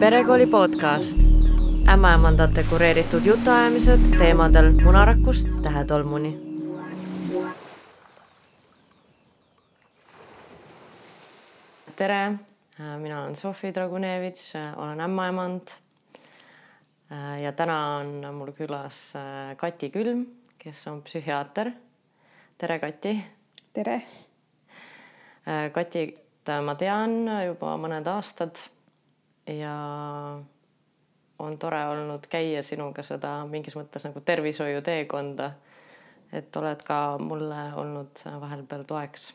perekooli podcast, ämmaemandate kureeritud jutuajamised teemadel munarakust tähetolmuni. tere, mina olen Sofi Dragunevitš, olen ämmaemand. ja täna on mul külas Kati Külm, kes on psühhiaater. tere, Kati. tere. Katit ma tean juba mõned aastad ja on tore olnud käia sinuga seda mingis mõttes nagu tervishoiuteekonda. et oled ka mulle olnud vahepeal toeks.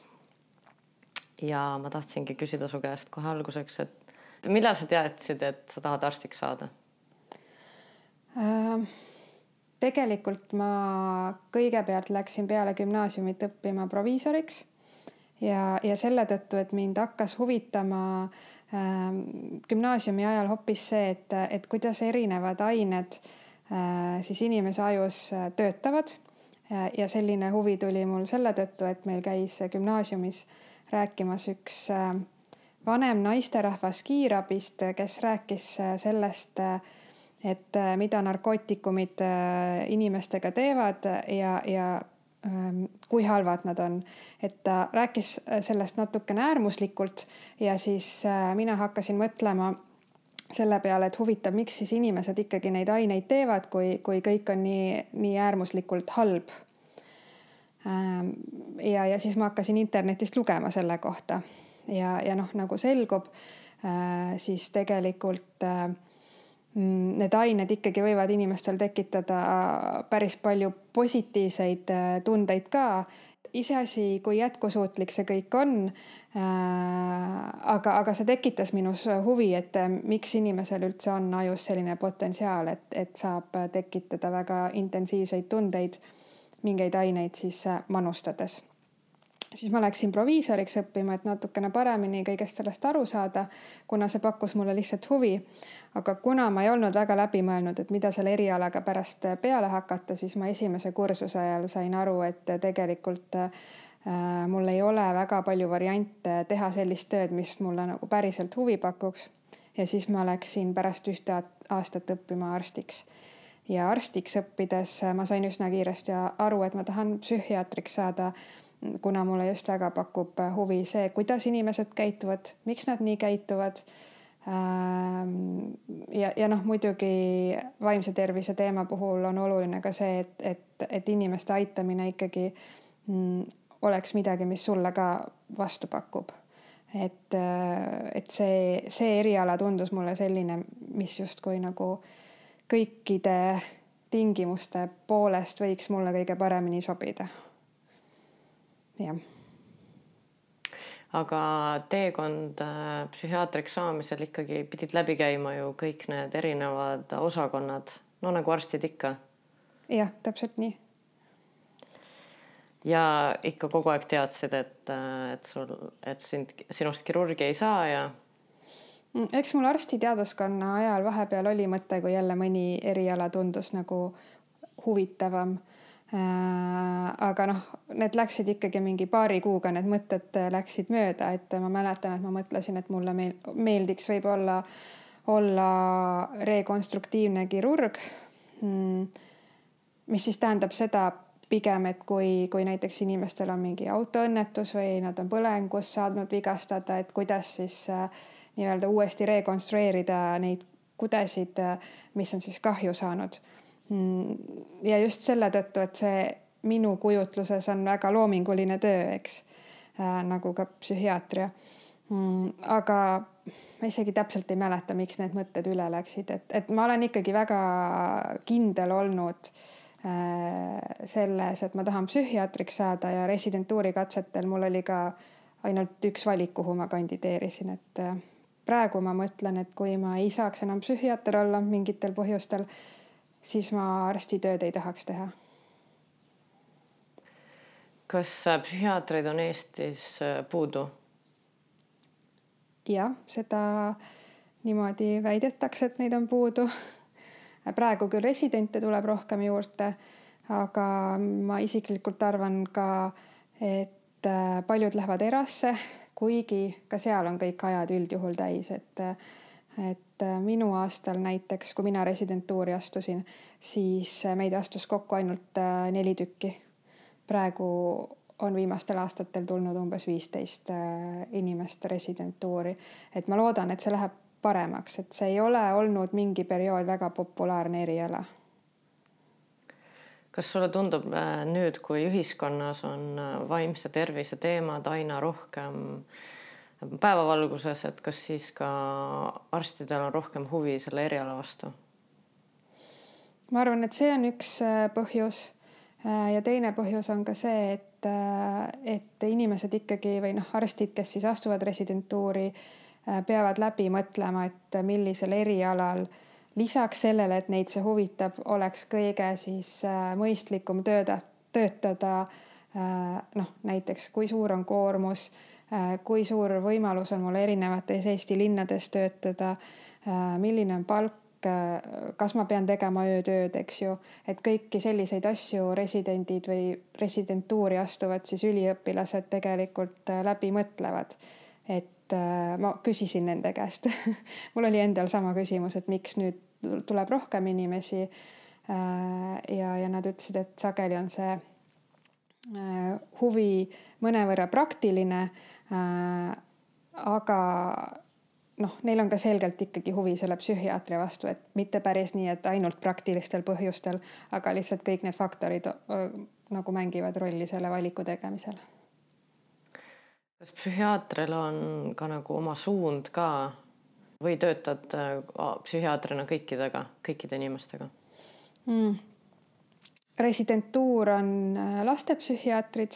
ja ma tahtsingi küsida su käest kohe alguseks, et millal sa teadsid, et sa tahad arstiks saada äh,? tegelikult ma kõigepealt läksin peale gümnaasiumit õppima proviisoriks ja, ja selle tõttu, et mind hakkas huvitama äh, gümnaasiumi ajal hoopis see, et, et kuidas erinevad ained äh, siis inimese ajus äh, töötavad. ja selline huvi tuli mul selle tõttu, et meil käis gümnaasiumis rääkimas üks äh, vanem naisterahvas kiirabist, kes rääkis äh, sellest äh, et mida narkootikumid inimestega teevad ja, ja kui halvad nad on. et ta rääkis äh, sellest natukene äärmuslikult ja siis äh, mina hakkasin mõtlema selle peale, et huvitav, miks siis inimesed ikkagi neid aineid teevad, kui, kui kõik on nii, nii äärmuslikult halb. Ähm, ja, ja siis ma hakkasin internetist lugema selle kohta ja, ja noh, nagu selgub, äh, siis tegelikult Mm, need ained ikkagi võivad inimestel tekitada päris palju positiivseid äh, tundeid ka. iseasi, kui jätkusuutlik see kõik on. Äh, aga, aga see tekitas minus huvi, et äh, miks inimesel üldse on ajus selline potentsiaal, et, et saab tekitada väga intensiivseid tundeid mingeid aineid siis manustades siis ma läksin proviisoriks õppima, et natukene paremini kõigest sellest aru saada, kuna see pakkus mulle lihtsalt huvi. aga kuna ma ei olnud väga läbi mõelnud, et mida selle erialaga pärast peale hakata, siis ma esimese kursuse ajal sain aru, et tegelikult äh, mul ei ole väga palju variante teha sellist tööd, mis mulle nagu päriselt huvi pakuks. ja siis ma läksin pärast ühte aastat õppima arstiks ja arstiks õppides ma sain üsna kiiresti aru, et ma tahan psühhiaatriks saada kuna mulle just väga pakub äh, huvi see, kuidas inimesed käituvad, miks nad nii käituvad. Ähm, ja, ja noh, muidugi vaimse tervise teema puhul on oluline ka see, et, et, et inimeste aitamine ikkagi mm, oleks midagi, mis sulle ka vastu pakub. et, äh, et see, see eriala tundus mulle selline, mis justkui nagu kõikide tingimuste poolest võiks mulle kõige paremini sobida jah aga teekond äh, psühhiaatriks saamisel ikkagi pidid läbi käima ju kõik need erinevad osakonnad, no nagu arstid ikka. jah, täpselt nii. ja ikka kogu aeg teadsid, et, äh, et sul, et sind, sinust kirurgi ei saa ja. Mm, eks mul arstiteaduskonna ajal vahepeal oli mõte, kui jälle mõni eriala tundus nagu huvitavam aga noh, need läksid ikkagi mingi paari kuuga, need mõtted läksid mööda, et ma mäletan, et ma mõtlesin, et mulle meel, meeldiks võib-olla olla rekonstruktiivne kirurg. Mm, mis siis tähendab seda pigem, et kui, kui näiteks inimestel on mingi autoõnnetus või nad on põlengus saanud vigastada, et kuidas siis äh, nii-öelda uuesti rekonstrueerida neid kudesid, äh, mis on siis kahju saanud ja just selle tõttu, et see minu kujutluses on väga loominguline töö, eks äh,, nagu ka psühhiaatria mm,. aga ma isegi täpselt ei mäleta, miks need mõtted üle läksid, et, et ma olen ikkagi väga kindel olnud äh, selles, et ma tahan psühhiaatriks saada ja residentuuri katsetel mul oli ka ainult üks valik, kuhu ma kandideerisin, et äh, praegu ma mõtlen, et kui ma ei saaks enam psühhiaater olla mingitel põhjustel siis ma arstitööd ei tahaks teha. kas psühhiaatreid on Eestis äh, puudu? jah, seda niimoodi väidetakse, et neid on puudu. praegu küll residente tuleb rohkem juurde, aga ma isiklikult arvan ka, et äh, paljud lähevad erasse, kuigi ka seal on kõik ajad üldjuhul täis, et et äh, minu aastal näiteks, kui mina residentuuri astusin, siis meid astus kokku ainult neli tükki. praegu on viimastel aastatel tulnud umbes viisteist inimest residentuuri, et ma loodan, et see läheb paremaks, et see ei ole olnud mingi periood väga populaarne eriala kas sulle tundub äh, nüüd, kui ühiskonnas on äh, vaimse tervise teemad aina rohkem päevavalguses, et kas siis ka arstidel on rohkem huvi selle eriala vastu? ma arvan, et see on üks äh, põhjus. ja teine põhjus on ka see, et, et inimesed ikkagi või noh, arstid, kes siis astuvad residentuuri, peavad läbi mõtlema, et millisel erialal äh, lisaks sellele, et neid see huvitab, oleks kõige siis äh, mõistlikum tööda, töötada äh, noh, näiteks kui suur on koormus, äh, kui suur võimalus on mul erinevates Eesti linnades töötada, milline on palk, kas ma pean tegema öötööd, eks ju, et kõiki selliseid asju residendid või residentuuri astuvad siis üliõpilased tegelikult läbi mõtlevad. et ma küsisin nende käest mul oli endal sama küsimus, et miks nüüd tuleb rohkem inimesi. Äh, ja, ja nad ütlesid, et sageli on see äh, huvi mõnevõrra praktiline. Äh, aga noh, neil on ka selgelt ikkagi huvi selle psühhiaatri vastu, et mitte päris nii, et ainult praktilistel põhjustel, aga lihtsalt kõik need faktorid nagu mängivad rolli selle valiku tegemisel. kas psühhiaatril on ka nagu oma suund ka või töötad äh, psühhiaatrina kõikidega, kõikide inimestega mm.? Residentuur on äh, lastepsühhiaatrid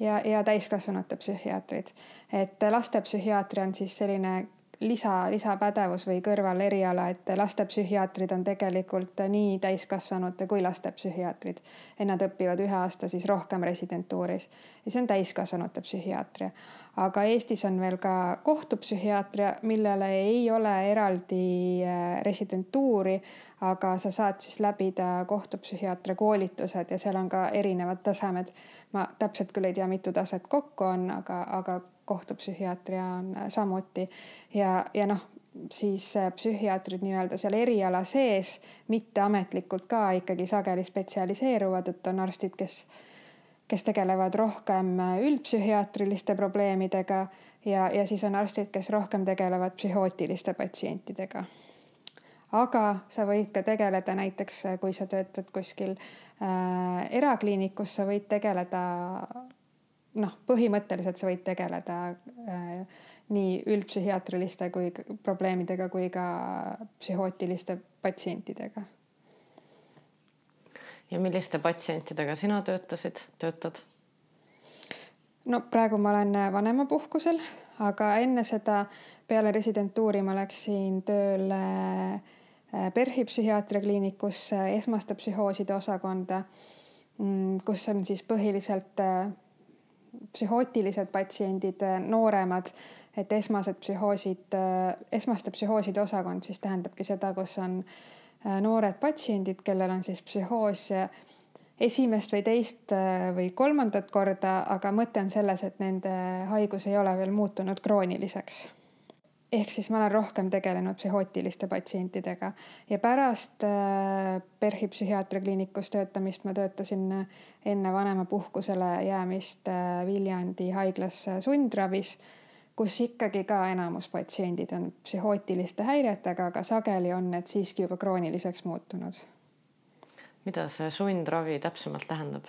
ja, ja täiskasvanute psühhiaatrid, et lastepsühhiaatri on siis selline lisa, lisapädevus või kõrvaleriala, et lastepsühhiaatrid on tegelikult nii täiskasvanute kui lastepsühhiaatrid. et nad õpivad ühe aasta siis rohkem residentuuris ja see on täiskasvanute psühhiaatria. aga Eestis on veel ka kohtupsühhiaatria, millele ei ole eraldi äh, residentuuri, aga sa saad siis läbida kohtupsühhiaatria koolitused ja seal on ka erinevad tasemed. ma täpselt küll ei tea, mitu taset kokku on, aga, aga kohtupsühhiaatria on äh, samuti. Ja, ja noh, siis äh, psühhiaatrid nii-öelda seal eriala sees mitteametlikult ka ikkagi sageli spetsialiseeruvad, et on arstid, kes, kes tegelevad rohkem äh, üldpsühhiaatriliste probleemidega ja, ja siis on arstid, kes rohkem tegelevad psühhootiliste patsientidega. Aga sa võid ka tegeleda näiteks, kui sa töötad kuskil äh, erakliinikus, sa võid tegeleda noh, põhimõtteliselt sa võid tegeleda äh, nii üldpsühhiaatriliste kui probleemidega kui ka psühhootiliste patsientidega. ja milliste patsientidega sina töötasid, töötad? no praegu ma olen vanemapuhkusel, aga enne seda peale residentuuri ma läksin tööle äh, PERH-i psühhiaatria kliinikusse esmaste psühhooside osakonda, mm, kus on siis põhiliselt äh, psühhootilised patsiendid, äh, nooremad, et esmased psühhoosid, äh, esmaste psühhooside osakond siis tähendabki seda, kus on äh, noored patsiendid, kellel on siis psühhoos esimest või teist või kolmandat korda, aga mõte on selles, et nende haigus ei ole veel muutunud krooniliseks ehk siis ma olen rohkem tegelenud psühhootiliste patsientidega ja pärast äh, PERH-i psühhiaatriakliinikus töötamist ma töötasin äh, enne vanemapuhkusele jäämist äh, Viljandi haiglas sundravis, kus ikkagi ka enamus patsiendid on psühhootiliste häiretega, aga sageli on need siiski juba krooniliseks muutunud. mida see sundravi täpsemalt tähendab?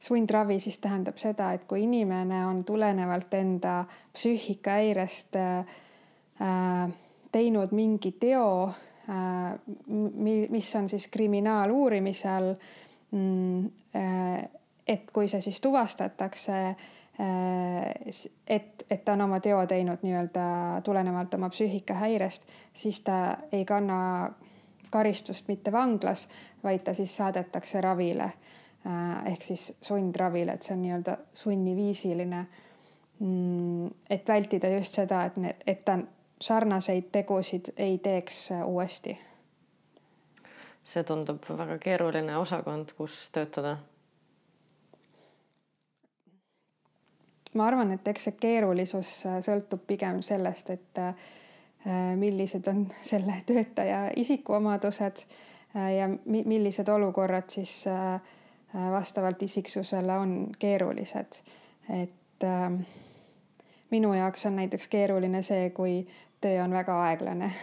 sundravi siis tähendab seda, et kui inimene on tulenevalt enda psüühikahäirest äh, Äh, teinud mingi teo, äh, mis on siis kriminaaluurimise all. Mm, äh, et kui see siis tuvastatakse, et, et ta on oma teo teinud nii-öelda tulenevalt oma psüühikahäirest, siis ta ei kanna karistust mitte vanglas, vaid ta siis saadetakse ravile ehk siis sundravile, et see on nii-öelda sunniviisiline. Mm, et vältida just seda, et need, et ta sarnaseid tegusid ei teeks äh, uuesti. see tundub väga keeruline osakond, kus töötada. ma arvan, et eks see keerulisus äh, sõltub pigem sellest, et äh, millised on selle töötaja isikuomadused ja millised olukorrad siis vastavalt isiksusele on keerulised. et äh, minu jaoks on näiteks keeruline see, kui töö on väga aeglane.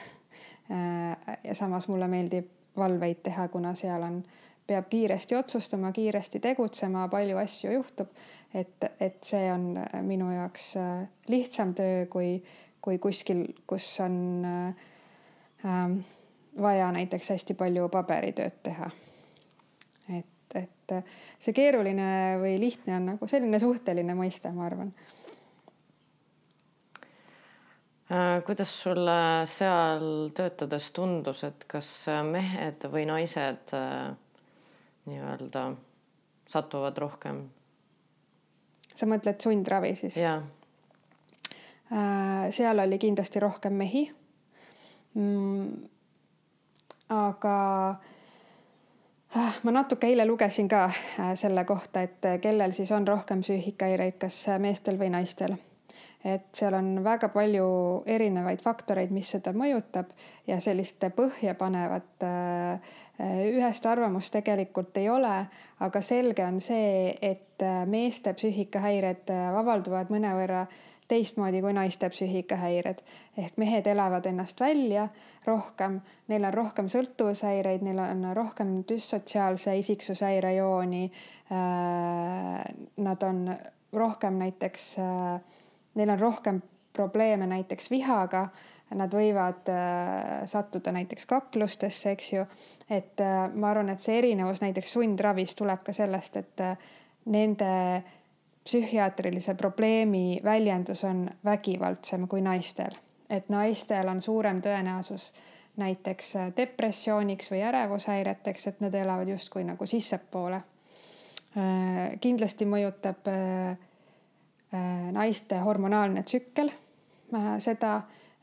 Äh, ja samas mulle meeldib valveid teha, kuna seal on, peab kiiresti otsustama, kiiresti tegutsema, palju asju juhtub. et, et see on minu jaoks äh, lihtsam töö kui, kui kuskil, kus on äh, vaja näiteks hästi palju paberitööd teha. et, et see keeruline või lihtne on nagu selline suhteline mõiste, ma arvan Äh, kuidas sulle seal töötades tundus, et kas mehed või naised äh, nii-öelda satuvad rohkem? sa mõtled sundravi siis? Äh, seal oli kindlasti rohkem mehi mm,. aga ma natuke eile lugesin ka selle kohta, et kellel siis on rohkem psüühikahäireid, kas meestel või naistel et seal on väga palju erinevaid faktoreid, mis seda mõjutab ja sellist põhjapanevat äh, ühest arvamust tegelikult ei ole, aga selge on see, et äh, meeste psüühikahäired äh, avalduvad mõnevõrra teistmoodi kui naiste psüühikahäired ehk mehed elavad ennast välja rohkem, neil on rohkem sõltuvushäireid, neil on rohkem düssotsiaalse isiksushäirejooni. Nad on rohkem näiteks äh, neil on rohkem probleeme näiteks vihaga, nad võivad äh, sattuda näiteks kaklustesse, eks ju. et äh, ma arvan, et see erinevus näiteks sundravis tuleb ka sellest, et äh, nende psühhiaatrilise probleemi väljendus on vägivaldsem kui naistel, et naistel on suurem tõenäosus näiteks depressiooniks või ärevushäireteks, et nad elavad justkui nagu sissepoole. kindlasti mõjutab naiste hormonaalne tsükkel, äh, seda,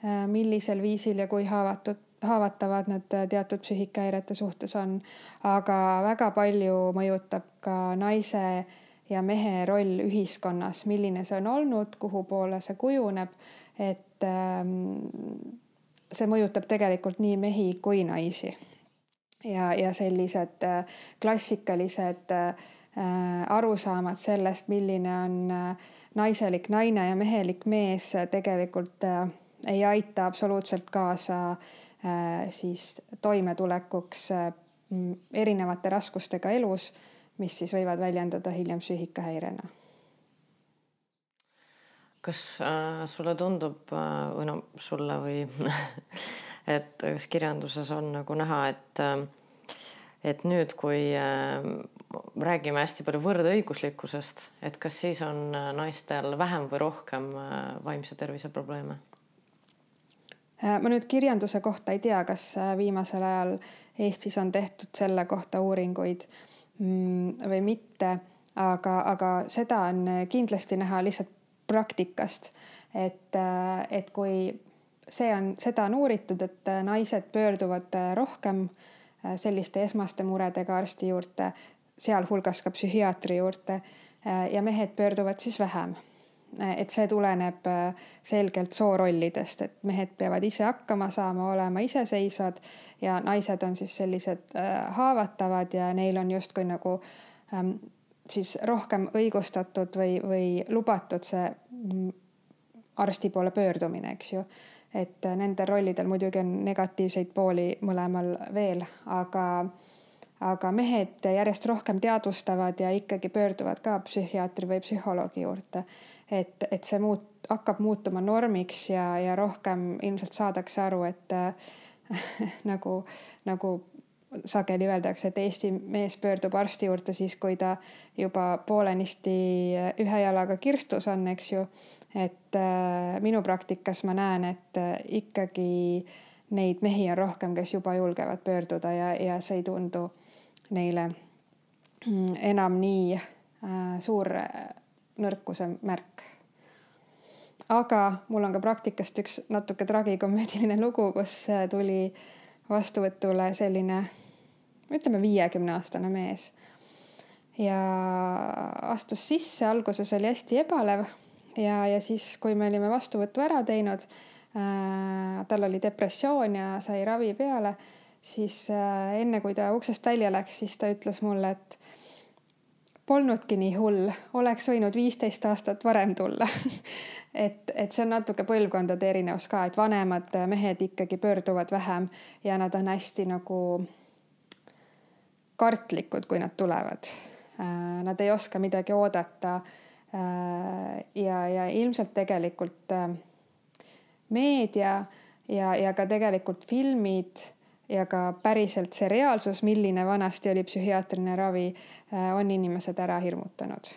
äh, millisel viisil ja kui haavatud, haavatavad nad teatud psüühikahäirete suhtes on. aga väga palju mõjutab ka naise ja mehe roll ühiskonnas, milline see on olnud, kuhu poole see kujuneb. et ähm, see mõjutab tegelikult nii mehi kui naisi. ja, ja sellised klassikalised arusaamad sellest, milline on naiselik naine ja mehelik mees tegelikult äh, ei aita absoluutselt kaasa äh, siis toimetulekuks äh, erinevate raskustega elus, mis siis võivad väljenduda hiljem psüühikahäirena. kas äh, sulle tundub äh, või no sulle või et kas kirjanduses on nagu näha, et äh, et nüüd, kui äh, räägime hästi palju võrdõiguslikkusest, et kas siis on äh, naistel vähem või rohkem äh, vaimse tervise probleeme? ma nüüd kirjanduse kohta ei tea, kas viimasel ajal Eestis on tehtud selle kohta uuringuid mm, või mitte, aga, aga seda on kindlasti näha lihtsalt praktikast, et, et kui see on, seda on uuritud, et naised pöörduvad rohkem äh, Äh, selliste esmaste muredega arsti juurde, sealhulgas ka psühhiaatri juurde äh, ja mehed pöörduvad siis vähem. Äh, et see tuleneb selgelt soorollidest, et mehed peavad ise hakkama saama, olema iseseisvad ja naised on siis sellised haavatavad ja neil on justkui nagu ähm, siis rohkem õigustatud või, või lubatud see mm, arsti poole pöördumine, eks ju et nendel rollidel muidugi on negatiivseid pooli mõlemal veel, aga, aga mehed järjest rohkem teadvustavad ja ikkagi pöörduvad ka psühhiaatri või psühholoogi juurde. et, et see muut-, hakkab muutuma normiks ja, ja rohkem ilmselt saadakse aru, et nagu, nagu sageli öeldakse, et Eesti mees pöördub arsti juurde siis, kui ta juba poolenisti ühe jalaga kirstus on, eks ju et äh, minu praktikas ma näen, et äh, ikkagi neid mehi on rohkem, kes juba julgevad pöörduda ja, ja see ei tundu neile mm, enam nii äh, suur nõrkuse märk. aga mul on ka praktikast üks natuke tragikomöödiline lugu, kus tuli vastuvõtule selline, ütleme viiekümne aastane mees ja astus sisse, alguses oli hästi ebalev ja, ja siis, kui me olime vastuvõtu ära teinud, äh, tal oli depressioon ja sai ravi peale, siis äh, enne kui ta uksest välja läks, siis ta ütles mulle, et polnudki nii hull, oleks võinud viisteist aastat varem tulla et, et see on natuke põlvkondade erinevus ka, et vanemad mehed ikkagi pöörduvad vähem ja nad on hästi nagu kartlikud, kui nad tulevad. Äh, nad ei oska midagi oodata. Äh, ja, ja ilmselt tegelikult äh, meedia ja, ja ka tegelikult filmid ja ka päriselt see reaalsus, milline vanasti oli psühhiaatriline ravi, äh, on inimesed ära hirmutanud.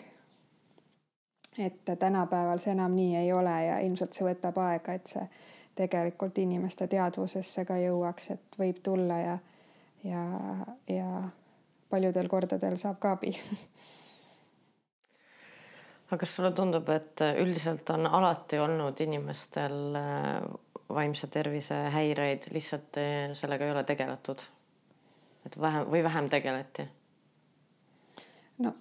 et tänapäeval see enam nii ei ole ja ilmselt see võtab aega, et see tegelikult inimeste teadvusesse ka jõuaks, et võib tulla ja, ja, ja paljudel kordadel saab ka abi aga kas sulle tundub, et üldiselt on alati olnud inimestel äh, vaimse tervise häireid, lihtsalt eh, sellega ei ole tegeletud. et vähem või vähem tegeleti? no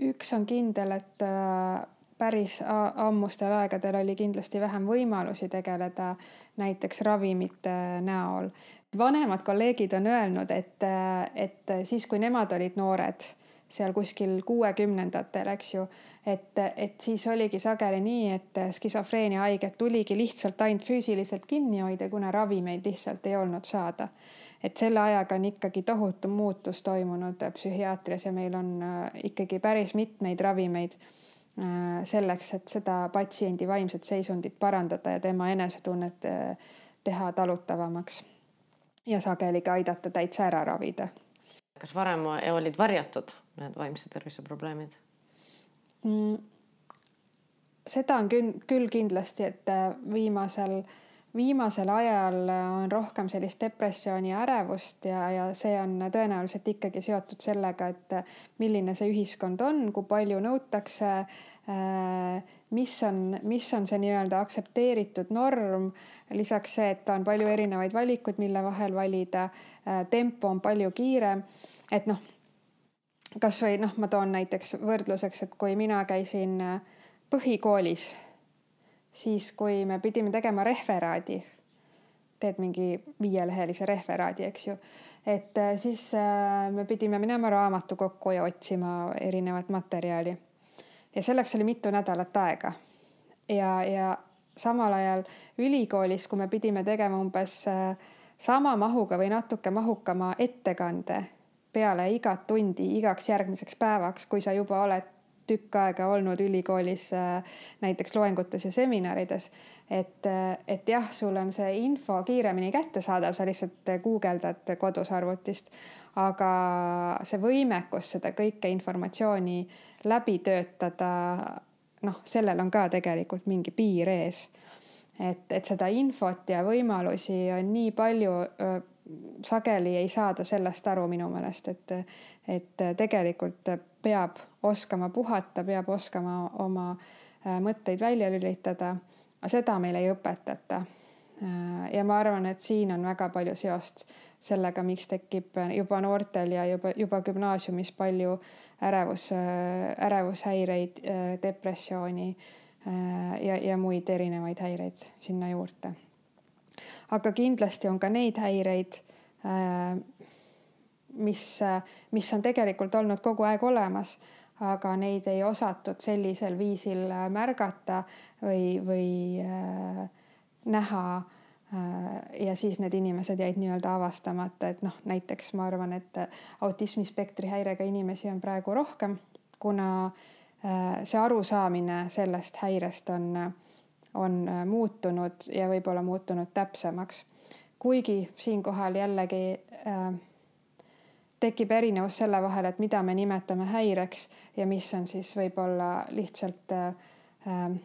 üks on kindel, et äh, päris ammustel aegadel oli kindlasti vähem võimalusi tegeleda näiteks ravimite näol. vanemad kolleegid on öelnud, et, äh, et siis, kui nemad olid noored seal kuskil kuuekümnendatel, eks ju. et, et siis oligi sageli nii, et skisofreenia haiget tuligi lihtsalt ainult füüsiliselt kinni hoida, kuna ravimeid lihtsalt ei olnud saada. et selle ajaga on ikkagi tohutu muutus toimunud psühhiaatrias ja meil on äh, ikkagi päris mitmeid ravimeid äh, selleks, et seda patsiendi vaimset seisundit parandada ja tema enesetunnet äh, teha talutavamaks. ja sageli ka aidata täitsa ära ravida. kas varem olid varjatud need vaimse tervise probleemid mm,? seda on küll, küll kindlasti, et äh, viimasel, viimasel ajal on rohkem sellist depressiooni ja ärevust ja, ja see on tõenäoliselt ikkagi seotud sellega, et äh, milline see ühiskond on, kui palju nõutakse äh, mis on, mis on see nii-öelda aktsepteeritud norm. lisaks see, et on palju erinevaid valikuid, mille vahel valida. tempo on palju kiirem, et noh kasvõi noh, ma toon näiteks võrdluseks, et kui mina käisin äh, põhikoolis, siis kui me pidime tegema referaadi, teed mingi viielehelise referaadi, eks ju, et äh, siis äh, me pidime minema raamatukokku ja otsima erinevat materjali. ja selleks oli mitu nädalat aega. ja, ja samal ajal ülikoolis, kui me pidime tegema umbes sama mahuga või natuke mahukama ettekande peale igat tundi igaks järgmiseks päevaks, kui sa juba oled tükk aega olnud ülikoolis äh, näiteks loengutes ja seminarides. et, äh, et jah, sul on see info kiiremini kättesaadav, sa lihtsalt guugeldad kodus arvutist, aga see võimekus seda kõike informatsiooni läbi töötada, noh, sellel on ka tegelikult mingi piir ees. et, et seda infot ja võimalusi on nii palju sageli ei saada sellest aru minu meelest, et, et tegelikult peab oskama puhata, peab oskama oma äh, mõtteid välja lülitada. seda meile ei õpetata. Äh, ja ma arvan, et siin on väga palju seost sellega, miks tekib juba noortel ja juba, juba gümnaasiumis palju ärevus, äh, ärevushäireid, depressiooni ja, ja muid erinevaid häireid sinna juurde aga kindlasti on ka neid häireid, äh, mis, mis on tegelikult olnud kogu aeg olemas, aga neid ei osatud sellisel viisil äh, märgata või, või äh, näha ja siis need inimesed jäid nii-öelda avastamata, et noh, näiteks ma arvan, et autismispektri häirega inimesi on praegu rohkem, kuna see arusaamine sellest häirest on on äh, muutunud ja võib-olla muutunud täpsemaks. kuigi siinkohal jällegi äh, tekib erinevus selle vahel, et mida me nimetame häireks ja mis on siis võib-olla lihtsalt äh, äh,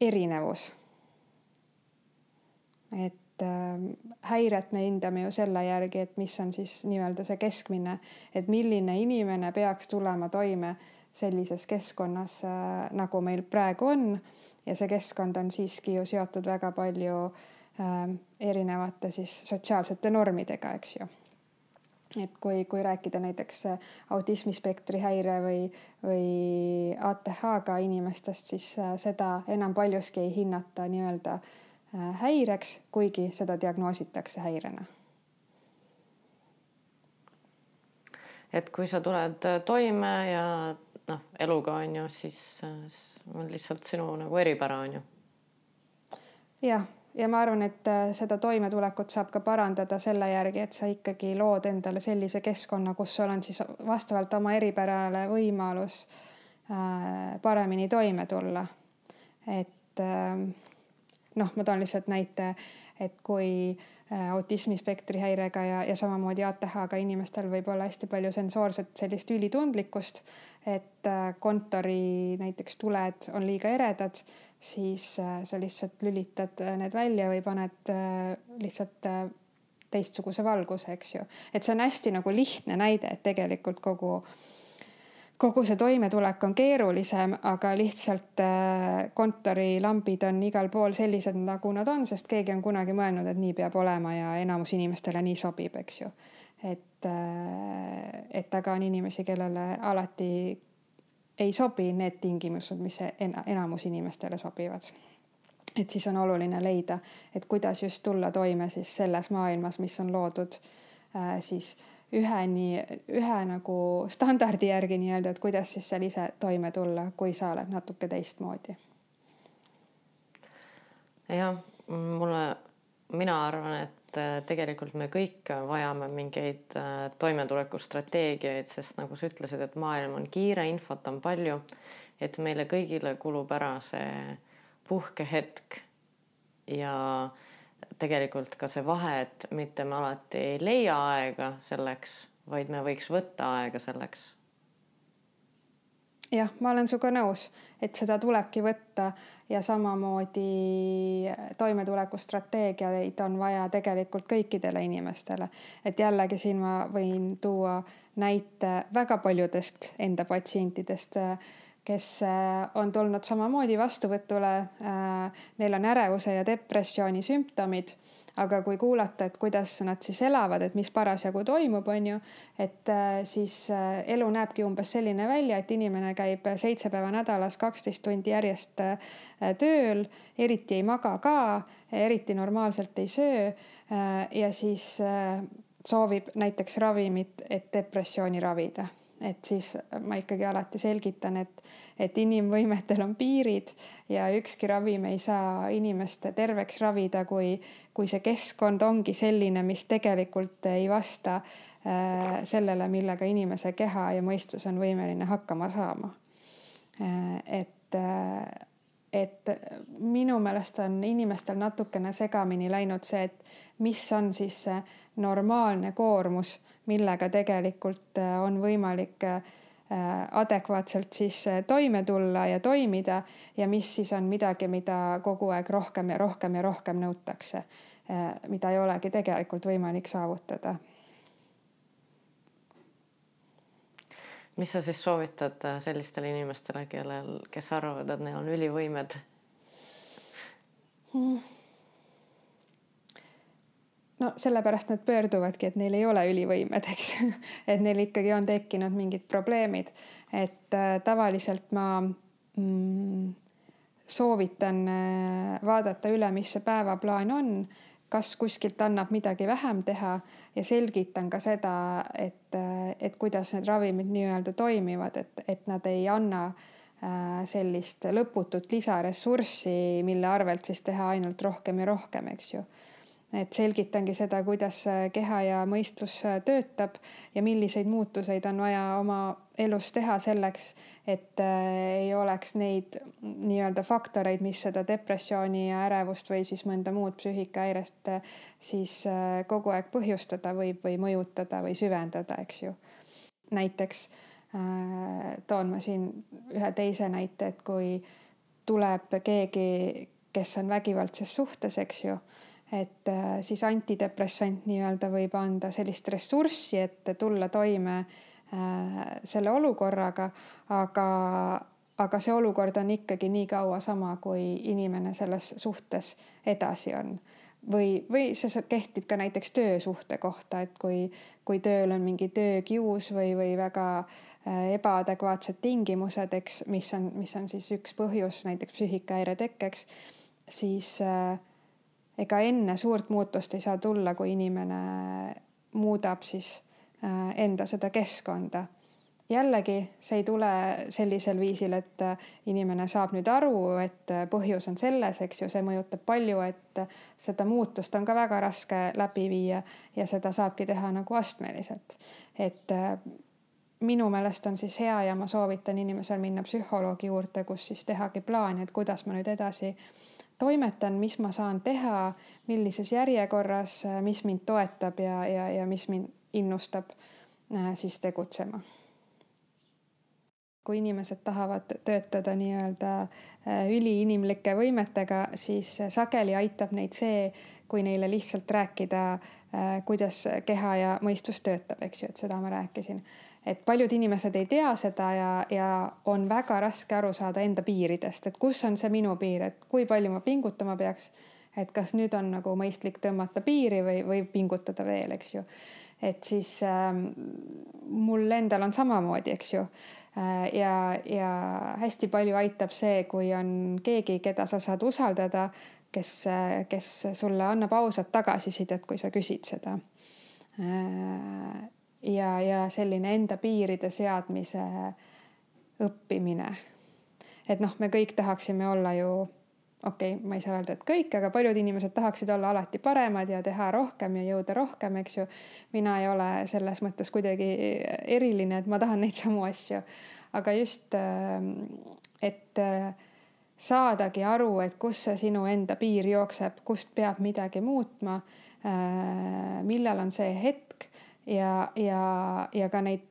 erinevus. et äh, häiret me hindame ju selle järgi, et mis on siis nii-öelda see keskmine, et milline inimene peaks tulema toime sellises keskkonnas äh, nagu meil praegu on ja see keskkond on siiski ju seotud väga palju äh, erinevate siis sotsiaalsete normidega, eks ju. et kui, kui rääkida näiteks autismispektri häire või, või ATH-ga inimestest, siis seda enam paljuski ei hinnata nii-öelda häireks, kuigi seda diagnoositakse häirena et kui sa tuled äh, toime ja noh, eluga on ju, siis on lihtsalt sinu nagu eripära on ju. jah, ja ma arvan, et äh, seda toimetulekut saab ka parandada selle järgi, et sa ikkagi lood endale sellise keskkonna, kus sul on siis vastavalt oma eripärale võimalus äh, paremini toime tulla. et noh, ma toon lihtsalt näite, et kui äh, Äh, autismispektri häirega ja, ja samamoodi ATH-ga inimestel võib olla hästi palju sensoorset sellist ülitundlikkust, et äh, kontori näiteks tuled on liiga eredad, siis äh, sa lihtsalt lülitad need välja või paned lihtsalt teistsuguse valguse, eks ju. et see on hästi nagu lihtne näide, et tegelikult kogu äh, kogu see toimetulek on keerulisem, aga lihtsalt äh, kontorilambid on igal pool sellised, nagu nad on, sest keegi on kunagi mõelnud, et nii peab olema ja enamus inimestele nii sobib, eks ju. et, äh, et aga on inimesi, kellele alati ei sobi need tingimused, mis enamus inimestele sobivad. et siis on oluline leida, et kuidas just tulla toime siis selles maailmas, mis on loodud äh, siis ühe nii, ühe nagu standardi järgi nii-öelda, et kuidas siis seal ise toime tulla, kui sa oled natuke teistmoodi. jah, mulle, mina arvan, et äh, tegelikult me kõik vajame mingeid äh, toimetulekustrateegiaid, sest nagu sa ütlesid, et maailm on kiire, infot on palju, et meile kõigile kulub ära see puhkehetk ja äh, tegelikult ka see vahe, et mitte me alati ei leia aega selleks, vaid me võiks võtta aega selleks. jah, ma olen sinuga nõus, et seda tulebki võtta ja samamoodi toimetulekustrateegiaid on vaja tegelikult kõikidele inimestele. et jällegi siin ma võin tuua näite väga paljudest enda patsientidest kes äh, on tulnud samamoodi vastuvõtule. Äh, neil on ärevuse ja depressiooni sümptomid, aga kui kuulata, et kuidas nad siis elavad, et mis parasjagu toimub, on ju, et äh, siis elu näebki umbes selline välja, et inimene käib seitse päeva nädalas, kaksteist tundi järjest tööl, eriti ei maga ka, eriti normaalselt ei söö. ja siis soovib näiteks ravimit, et depressiooni ravida et siis ma ikkagi alati selgitan, et, et inimvõimetel on piirid ja ükski ravim ei saa inimest terveks ravida, kui, kui see keskkond ongi selline, mis tegelikult ei vasta äh, sellele, millega inimese keha ja mõistus on võimeline hakkama saama äh,. et äh, et minu meelest on inimestel natukene segamini läinud see, et mis on siis see normaalne koormus millega tegelikult äh, on võimalik äh, adekvaatselt siis äh, toime tulla ja toimida ja mis siis on midagi, mida kogu aeg rohkem ja rohkem ja rohkem nõutakse, mida ei olegi tegelikult võimalik saavutada. Mis sa siis soovitad sellistele inimestele, kellel, kes arvavad, et neil on ülivõimed hmm.? no sellepärast nad pöörduvadki, et neil ei ole ülivõimed, eks et neil ikkagi on tekkinud mingid probleemid, et äh, tavaliselt ma mm, soovitan äh, vaadata üle, mis see päevaplaan on, kas kuskilt annab midagi vähem teha ja selgitan ka seda, et, et kuidas need ravimid nii-öelda toimivad, et, et nad ei anna äh, sellist lõputut lisaressurssi, mille arvelt siis teha ainult rohkem ja rohkem, eks ju et selgitangi seda, kuidas keha ja mõistus töötab ja milliseid muutuseid on vaja oma elus teha selleks, et äh, ei oleks neid nii-öelda faktoreid, mis seda depressiooni ja ärevust või siis mõnda muud psüühikahäiret äh, siis äh, kogu aeg põhjustada võib või mõjutada või süvendada, eks ju. näiteks toon ma siin ühe teise näite, et kui tuleb keegi, kes on vägivaldses suhtes, eks ju et äh, siis antidepressant nii-öelda võib anda sellist ressurssi, et tulla toime äh, selle olukorraga, aga, aga see olukord on ikkagi nii kaua sama, kui inimene selles suhtes edasi on. või, või see kehtib ka näiteks töösuhte kohta, et kui, kui tööl on mingi töökius või, või väga äh, ebaadekvaatsed tingimused, eks, mis on, mis on siis üks põhjus näiteks psüühikahäire tekkeks, siis äh, ega enne suurt muutust ei saa tulla, kui inimene muudab siis äh, enda seda keskkonda jällegi see ei tule sellisel viisil, et äh, inimene saab nüüd aru, et äh, põhjus on selles, eks ju, see mõjutab palju, et äh, seda muutust on ka väga raske läbi viia ja seda saabki teha nagu astmeliselt. et minu meelest on siis hea ja ma soovitan inimesel minna psühholoogi juurde, kus siis tehagi plaan, et kuidas ma nüüd edasi toimetan, mis ma saan teha, millises järjekorras, mis mind toetab ja, ja, ja mis mind innustab siis tegutsema kui inimesed tahavad töötada nii-öelda äh, üliinimlike võimetega, siis sageli aitab neid see, kui neile lihtsalt rääkida, äh, kuidas keha ja mõistus töötab, eks ju, et seda ma rääkisin. Et paljud inimesed ei tea seda ja, ja on väga raske aru saada enda piiridest, et kus on see minu piir, et kui palju ma pingutama peaks. et kas nüüd on nagu mõistlik tõmmata piiri või, või pingutada veel, eks ju. et siis äh, mul endal on samamoodi, eks ju Äh, ja, ja hästi palju aitab see, kui on keegi, keda sa saad usaldada, kes, kes sulle annab ausat tagasisidet, kui sa küsid seda. Äh, ja, ja selline enda piiride seadmise õppimine. et noh, me kõik tahaksime olla ju okei okay,, ma ei saa öelda, et kõik, aga paljud inimesed tahaksid olla alati paremad ja teha rohkem ja jõuda rohkem, eks ju. mina ei ole selles mõttes kuidagi eriline, et ma tahan neid samu asju. aga just, ähm, et äh, saadagi aru, et kus see sinu enda piir jookseb, kust peab midagi muutma. Äh, millal on see hetk ja, ja, ja ka neid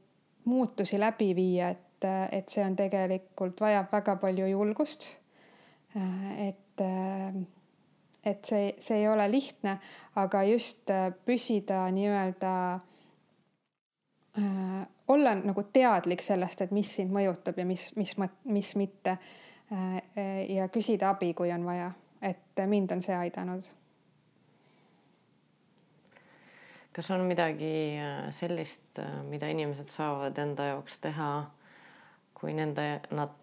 muutusi läbi viia, et, et see on tegelikult vajab väga palju julgust. Et, et see, see ei ole lihtne, aga just püsida nii-öelda äh,, olla nagu teadlik sellest, et mis sind mõjutab ja mis, mis, mis mitte. Äh,. ja küsida abi, kui on vaja, et mind on see aidanud kas on midagi sellist, mida inimesed saavad enda jaoks teha, kui nende, nad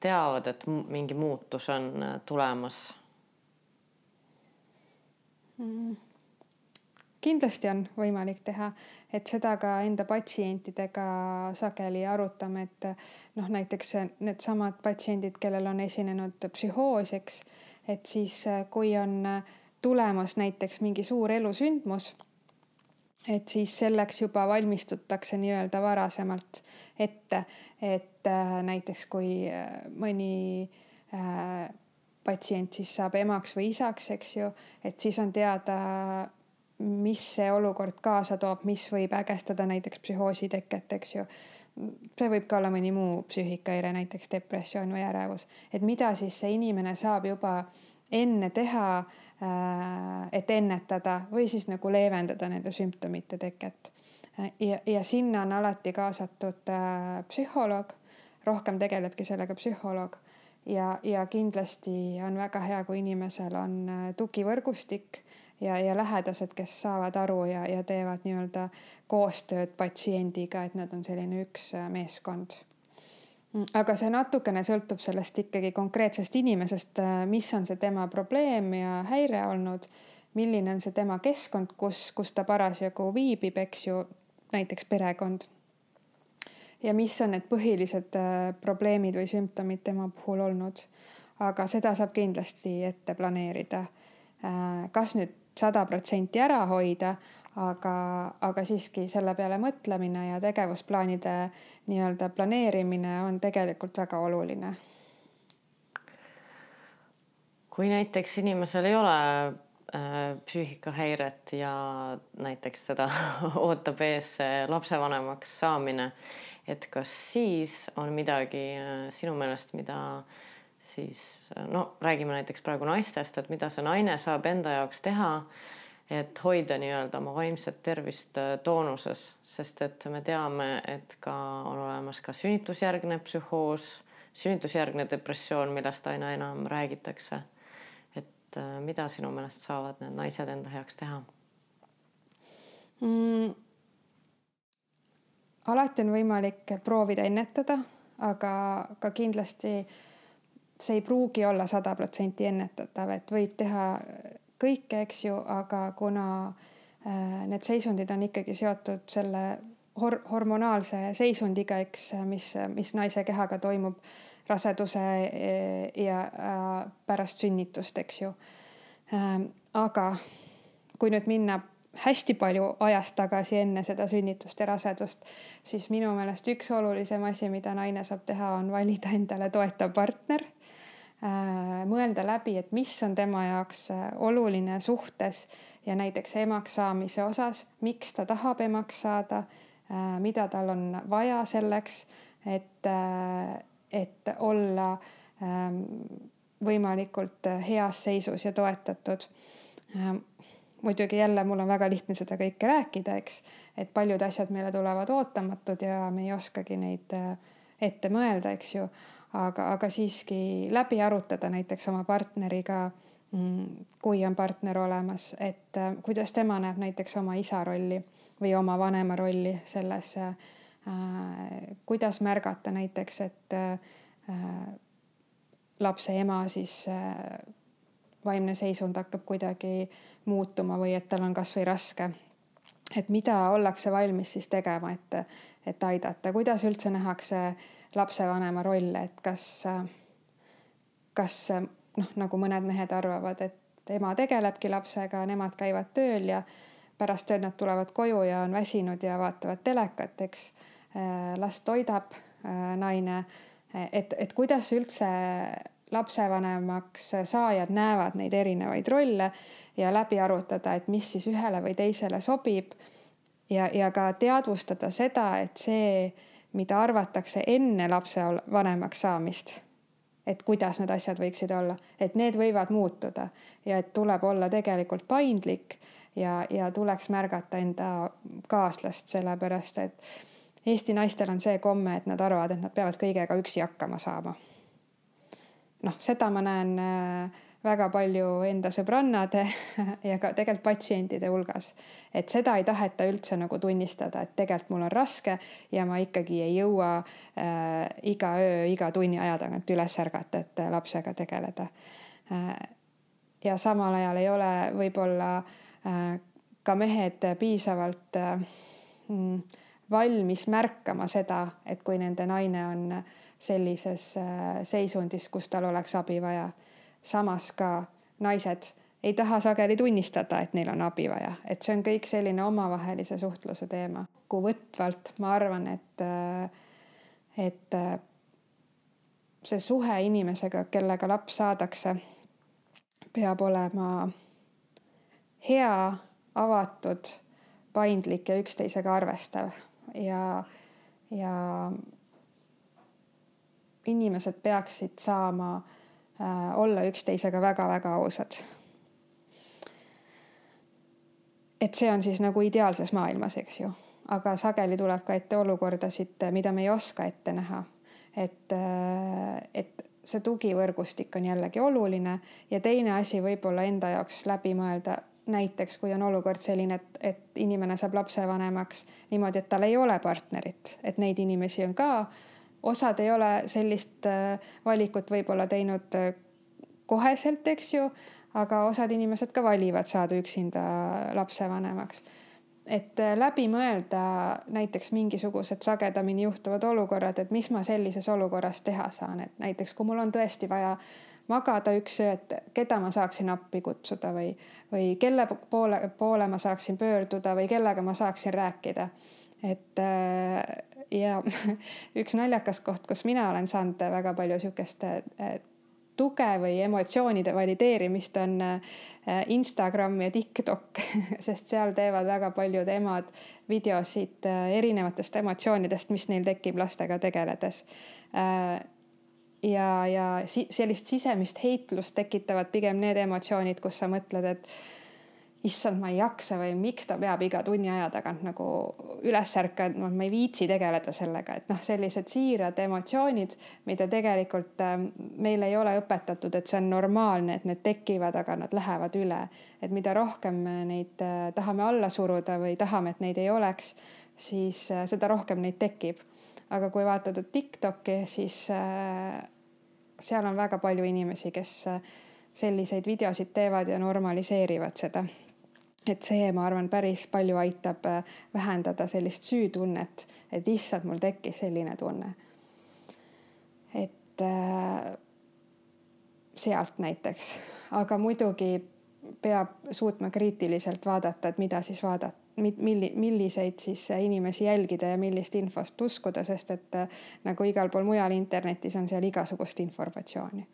teavad, et mingi muutus on äh, tulemas mm.? kindlasti on võimalik teha, et seda ka enda patsientidega sageli arutame, et noh, näiteks needsamad patsiendid, kellel on esinenud psühhoos, eks, et siis äh, kui on äh, tulemas näiteks mingi suur elusündmus et siis selleks juba valmistutakse nii-öelda varasemalt ette, et äh, näiteks kui äh, mõni äh, patsient siis saab emaks või isaks, eks ju, et siis on teada, mis see olukord kaasa toob, mis võib ägestada näiteks psühhoosi teket, eks ju. see võib ka olla mõni muu psüühikahäire, näiteks depressioon või ärevus, et mida siis see inimene saab juba enne teha et ennetada või siis nagu leevendada nende sümptomite teket. Äh, ja, ja sinna on alati kaasatud äh, psühholoog, rohkem tegelebki sellega psühholoog ja, ja kindlasti on väga hea, kui inimesel on tugivõrgustik ja, ja lähedased, kes saavad aru ja, ja teevad nii-öelda koostööd patsiendiga, et nad on selline üks meeskond aga see natukene sõltub sellest ikkagi konkreetsest inimesest, äh, mis on see tema probleem ja häire olnud, milline on see tema keskkond, kus, kus ta parasjagu viibib, eks ju, näiteks perekond. ja mis on need põhilised äh, probleemid või sümptomid tema puhul olnud. aga seda saab kindlasti ette planeerida. Äh, kas nüüd sada protsenti ära hoida, aga, aga siiski selle peale mõtlemine ja tegevusplaanide nii-öelda planeerimine on tegelikult väga oluline. kui näiteks inimesel ei ole äh, psüühikahäiret ja näiteks teda ootab ees lapsevanemaks saamine, et kas siis on midagi äh, sinu meelest, mida siis no räägime näiteks praegu naistest, et mida see naine saab enda jaoks teha et hoida nii-öelda oma vaimset tervist äh, toonuses, sest et me teame, et ka on olemas ka sünnitusjärgne psühhoos, sünnitusjärgne depressioon, millest aina enam räägitakse. et äh, mida sinu meelest saavad need naised enda heaks teha mm,? alati on võimalik proovida ennetada, aga ka kindlasti see ei pruugi olla sada protsenti ennetatav, et võib teha kõike, eks ju, aga kuna äh, need seisundid on ikkagi seotud selle hor hormonaalse seisundiga, eks, mis, mis naise kehaga toimub raseduse e, ja äh, pärast sünnitust, eks ju. Ähm, aga kui nüüd minna hästi palju ajas tagasi enne seda sünnitust ja rasedust, siis minu meelest üks olulisem asi, mida naine saab teha, on valida endale toetav partner äh, mõelda läbi, et mis on tema jaoks äh, oluline suhtes ja näiteks emaks saamise osas, miks ta tahab emaks saada, mida tal on vaja selleks, et et olla ähm, võimalikult äh, heas seisus ja toetatud. Ähm, muidugi jälle mul on väga lihtne seda kõike rääkida, eks, et paljud asjad meile tulevad ootamatud ja me ei oskagi neid äh, ette mõelda, eks ju. Aga, aga siiski läbi arutada näiteks oma partneriga, mm, kui on partner olemas, et äh, kuidas tema näeb näiteks oma isa rolli või oma vanema rolli selles Äh, kuidas märgata näiteks, et äh, lapse ema siis äh, vaimne seisund hakkab kuidagi muutuma või et tal on kasvõi raske. et mida ollakse valmis siis tegema, et, et aidata, kuidas üldse nähakse lapsevanema rolle, et kas, kas noh, nagu mõned mehed arvavad, et ema tegelebki lapsega, nemad käivad tööl ja pärast tööd nad tulevad koju ja on väsinud ja vaatavad telekat, eks. Last toidab naine. et, et kuidas üldse lapsevanemaks saajad näevad neid erinevaid rolle ja läbi arutada, et mis siis ühele või teisele sobib. ja, ja ka teadvustada seda, et see, mida arvatakse enne lapsevanemaks saamist et kuidas need asjad võiksid olla, et need võivad muutuda ja et tuleb olla tegelikult paindlik ja, ja tuleks märgata enda kaaslast, sellepärast et Eesti naistel on see komme, et nad arvavad, et nad peavad kõigega üksi hakkama saama. noh, seda ma näen äh, väga palju enda sõbrannade ja ka tegelikult patsientide hulgas. et seda ei taheta üldse nagu tunnistada, et tegelikult mul on raske ja ma ikkagi ei jõua äh, iga öö, iga tunni aja tagant üles ärgata, et lapsega tegeleda äh,. ja samal ajal ei ole võib-olla äh, Äh, ka mehed piisavalt äh, mm, valmis märkama seda, et kui nende naine on sellises äh, seisundis, kus tal oleks abi vaja. Samas ka naised ei taha sageli tunnistada, et neil on abi vaja, et see on kõik selline omavahelise suhtluse teema. kokkuvõtvalt ma arvan, et, et see suhe inimesega, kellega laps saadakse, peab olema hea, avatud, paindlik ja üksteisega arvestav ja, ja inimesed peaksid saama äh, olla üksteisega väga-väga ausad. et see on siis nagu ideaalses maailmas, eks ju, aga sageli tuleb ka ette olukordasid, mida me ei oska ette näha. et, äh, et see tugivõrgustik on jällegi oluline ja teine asi võib-olla enda jaoks läbi mõelda, näiteks kui on olukord selline, et, et inimene saab lapsevanemaks niimoodi, et tal ei ole partnerit, et neid inimesi on ka. Osad ei ole sellist äh, valikut võib-olla teinud äh, koheselt, eks ju, aga osad inimesed ka valivad saada üksinda lapsevanemaks. et äh, läbi mõelda näiteks mingisugused sagedamini juhtuvad olukorrad, et mis ma sellises olukorras teha saan, et näiteks kui mul on tõesti vaja magada üks öö, et keda ma saaksin appi kutsuda või, või kelle poole, poole ma saaksin pöörduda või kellega ma saaksin rääkida. et ja üks naljakas koht, kus mina olen saanud väga palju sihukest äh, tuge või emotsioonide valideerimist on äh, Instagram ja TikTok, sest seal teevad väga paljud emad videosid erinevatest emotsioonidest, mis neil tekib lastega tegeledes. Ja, ja sellist sisemist heitlust tekitavad pigem need emotsioonid, kus sa mõtled, et issand, ma ei jaksa või miks ta peab iga tunni aja tagant nagu üles ärkama, ma ei viitsi tegeleda sellega, et noh, sellised siirad emotsioonid, mida tegelikult äh, meil ei ole õpetatud, et see on normaalne, et need tekivad, aga nad lähevad üle. et mida rohkem me neid äh, tahame alla suruda või tahame, et neid ei oleks, siis äh, seda rohkem neid tekib. aga kui vaadata Tiktoki, siis seal on väga palju inimesi, kes selliseid videosid teevad ja normaliseerivad seda et see, ma arvan, päris palju aitab äh, vähendada sellist süütunnet, et issand, mul tekkis selline tunne. et äh, sealt näiteks, aga muidugi peab suutma kriitiliselt vaadata, et mida siis vaadata, milli-, milliseid siis inimesi jälgida ja millist infost uskuda, sest et äh, nagu igal pool mujal internetis on seal igasugust informatsiooni.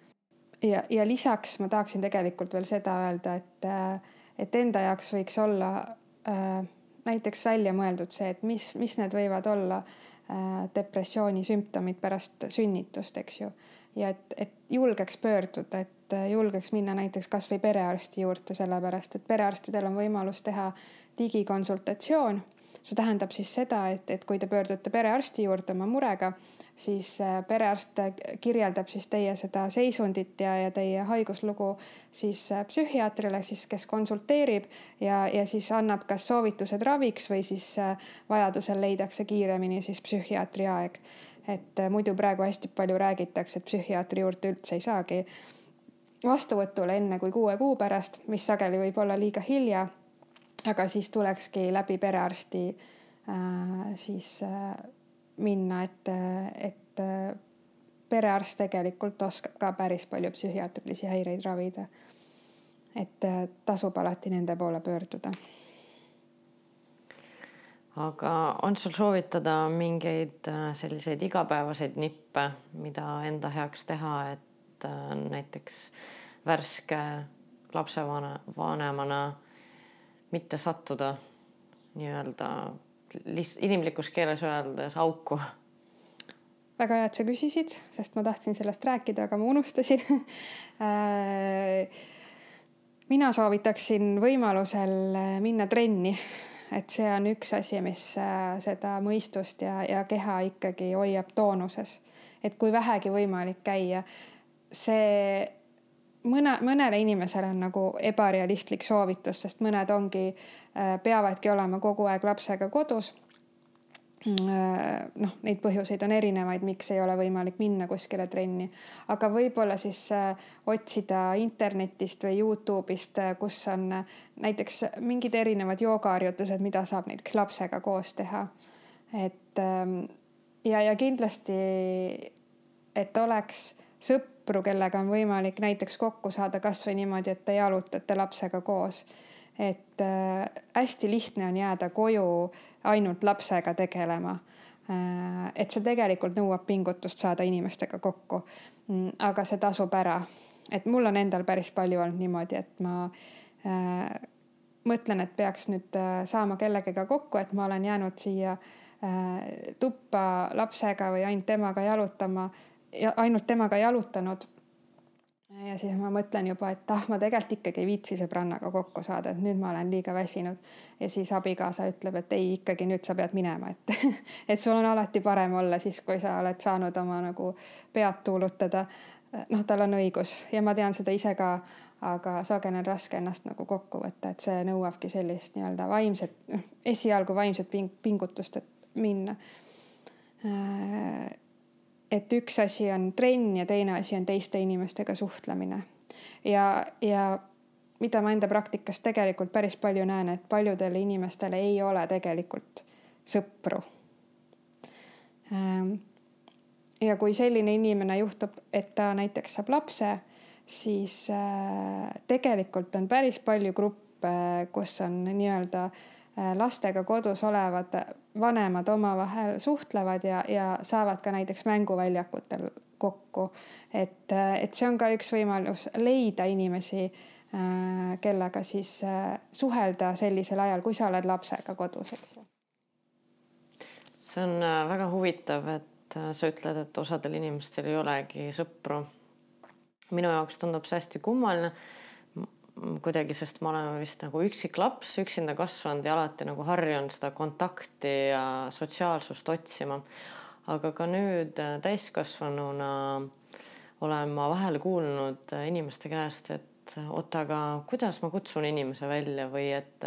ja, ja lisaks ma tahaksin tegelikult veel seda öelda, et äh, et enda jaoks võiks olla äh, näiteks välja mõeldud see, et mis, mis need võivad olla äh, depressiooni sümptomid pärast sünnitust, eks ju. ja et, et julgeks pöörduda, et äh, julgeks minna näiteks kasvõi perearsti juurde, sellepärast et perearstidel on võimalus teha digikonsultatsioon see tähendab siis seda, et, et kui te pöördute perearsti juurde oma murega, siis äh, perearst kirjeldab siis teie seda seisundit ja, ja teie haiguslugu siis äh, psühhiaatrile siis, kes konsulteerib ja, ja siis annab kas soovitused raviks või siis äh, vajadusel leidakse kiiremini siis psühhiaatri aeg. et muidu praegu hästi palju räägitakse, et psühhiaatri juurde üldse ei saagi vastuvõtule enne kui kuue kuu pärast, mis sageli võib olla liiga hilja aga siis tulekski läbi perearsti äh, siis äh, minna, et, et perearst tegelikult oskab ka päris palju psühhiaatrilisi häireid ravida. et tasub alati nende poole pöörduda. aga on sul soovitada mingeid äh, selliseid igapäevaseid nippe, mida enda heaks teha, et äh, näiteks värske lapsevanemana mitte sattuda nii-öelda lihtsalt inimlikus keeles öeldes auku? väga hea, et sa küsisid, sest ma tahtsin sellest rääkida, aga ma unustasin mina soovitaksin võimalusel minna trenni, et see on üks asi, mis äh, seda mõistust ja, ja keha ikkagi hoiab toonuses. et kui vähegi võimalik käia, see mõne, mõnele inimesele on nagu ebarealistlik soovitus, sest mõned ongi, äh, peavadki olema kogu aeg lapsega kodus. Mm, äh, noh, neid põhjuseid on erinevaid, miks ei ole võimalik minna kuskile trenni, aga võib-olla siis äh, otsida internetist või Youtube'ist, kus on näiteks mingid erinevad joogaharjutused, mida saab näiteks lapsega koos teha. et ähm, ja, ja kindlasti, et oleks sõpru, kellega on võimalik näiteks kokku saada kasvõi niimoodi, et te jalutate lapsega koos. et äh, hästi lihtne on jääda koju ainult lapsega tegelema äh,. et see tegelikult nõuab pingutust saada inimestega kokku mm,. aga see tasub ära, et mul on endal päris palju olnud niimoodi, et ma äh, mõtlen, et peaks nüüd äh, saama kellegagi kokku, et ma olen jäänud siia äh, tuppa lapsega või ainult temaga jalutama ja ainult temaga jalutanud. ja siis ma mõtlen juba, et ah, ma tegelikult ikkagi ei viitsi sõbrannaga kokku saada, et nüüd ma olen liiga väsinud. ja siis abikaasa ütleb, et ei, ikkagi nüüd sa pead minema, et et sul on alati parem olla siis, kui sa oled saanud oma nagu pead tuulutada. noh, tal on õigus ja ma tean seda ise ka aga sageli on raske ennast nagu kokku võtta, et see nõuabki sellist nii-öelda vaimset, noh esialgu vaimset ping pingutust, et minna äh, et üks asi on trenn ja teine asi on teiste inimestega suhtlemine. ja, ja mida ma enda praktikas tegelikult päris palju näen, et paljudele inimestele ei ole tegelikult sõpru. Ähm, ja kui selline inimene juhtub, et ta näiteks saab lapse, siis äh, tegelikult on päris palju gruppe, kus on nii-öelda äh, Äh, lastega kodus olevad vanemad omavahel suhtlevad ja, ja saavad ka näiteks mänguväljakutel kokku. et, äh, et see on ka üks võimalus leida inimesi, äh, kellega siis suhelda sellisel ajal, kui sa oled lapsega kodus, eks ju. see on väga huvitav, et sa ütled, et osadel inimestel ei olegi sõpru. minu jaoks tundub see hästi kummaline kuidagi, sest me oleme vist nagu üksik laps, üksinda kasvanud ja alati nagu harjunud seda kontakti ja sotsiaalsust otsima. aga ka nüüd äh, täiskasvanuna olen ma vahel kuulnud äh, inimeste käest, et oota, aga kuidas ma kutsun inimese välja või et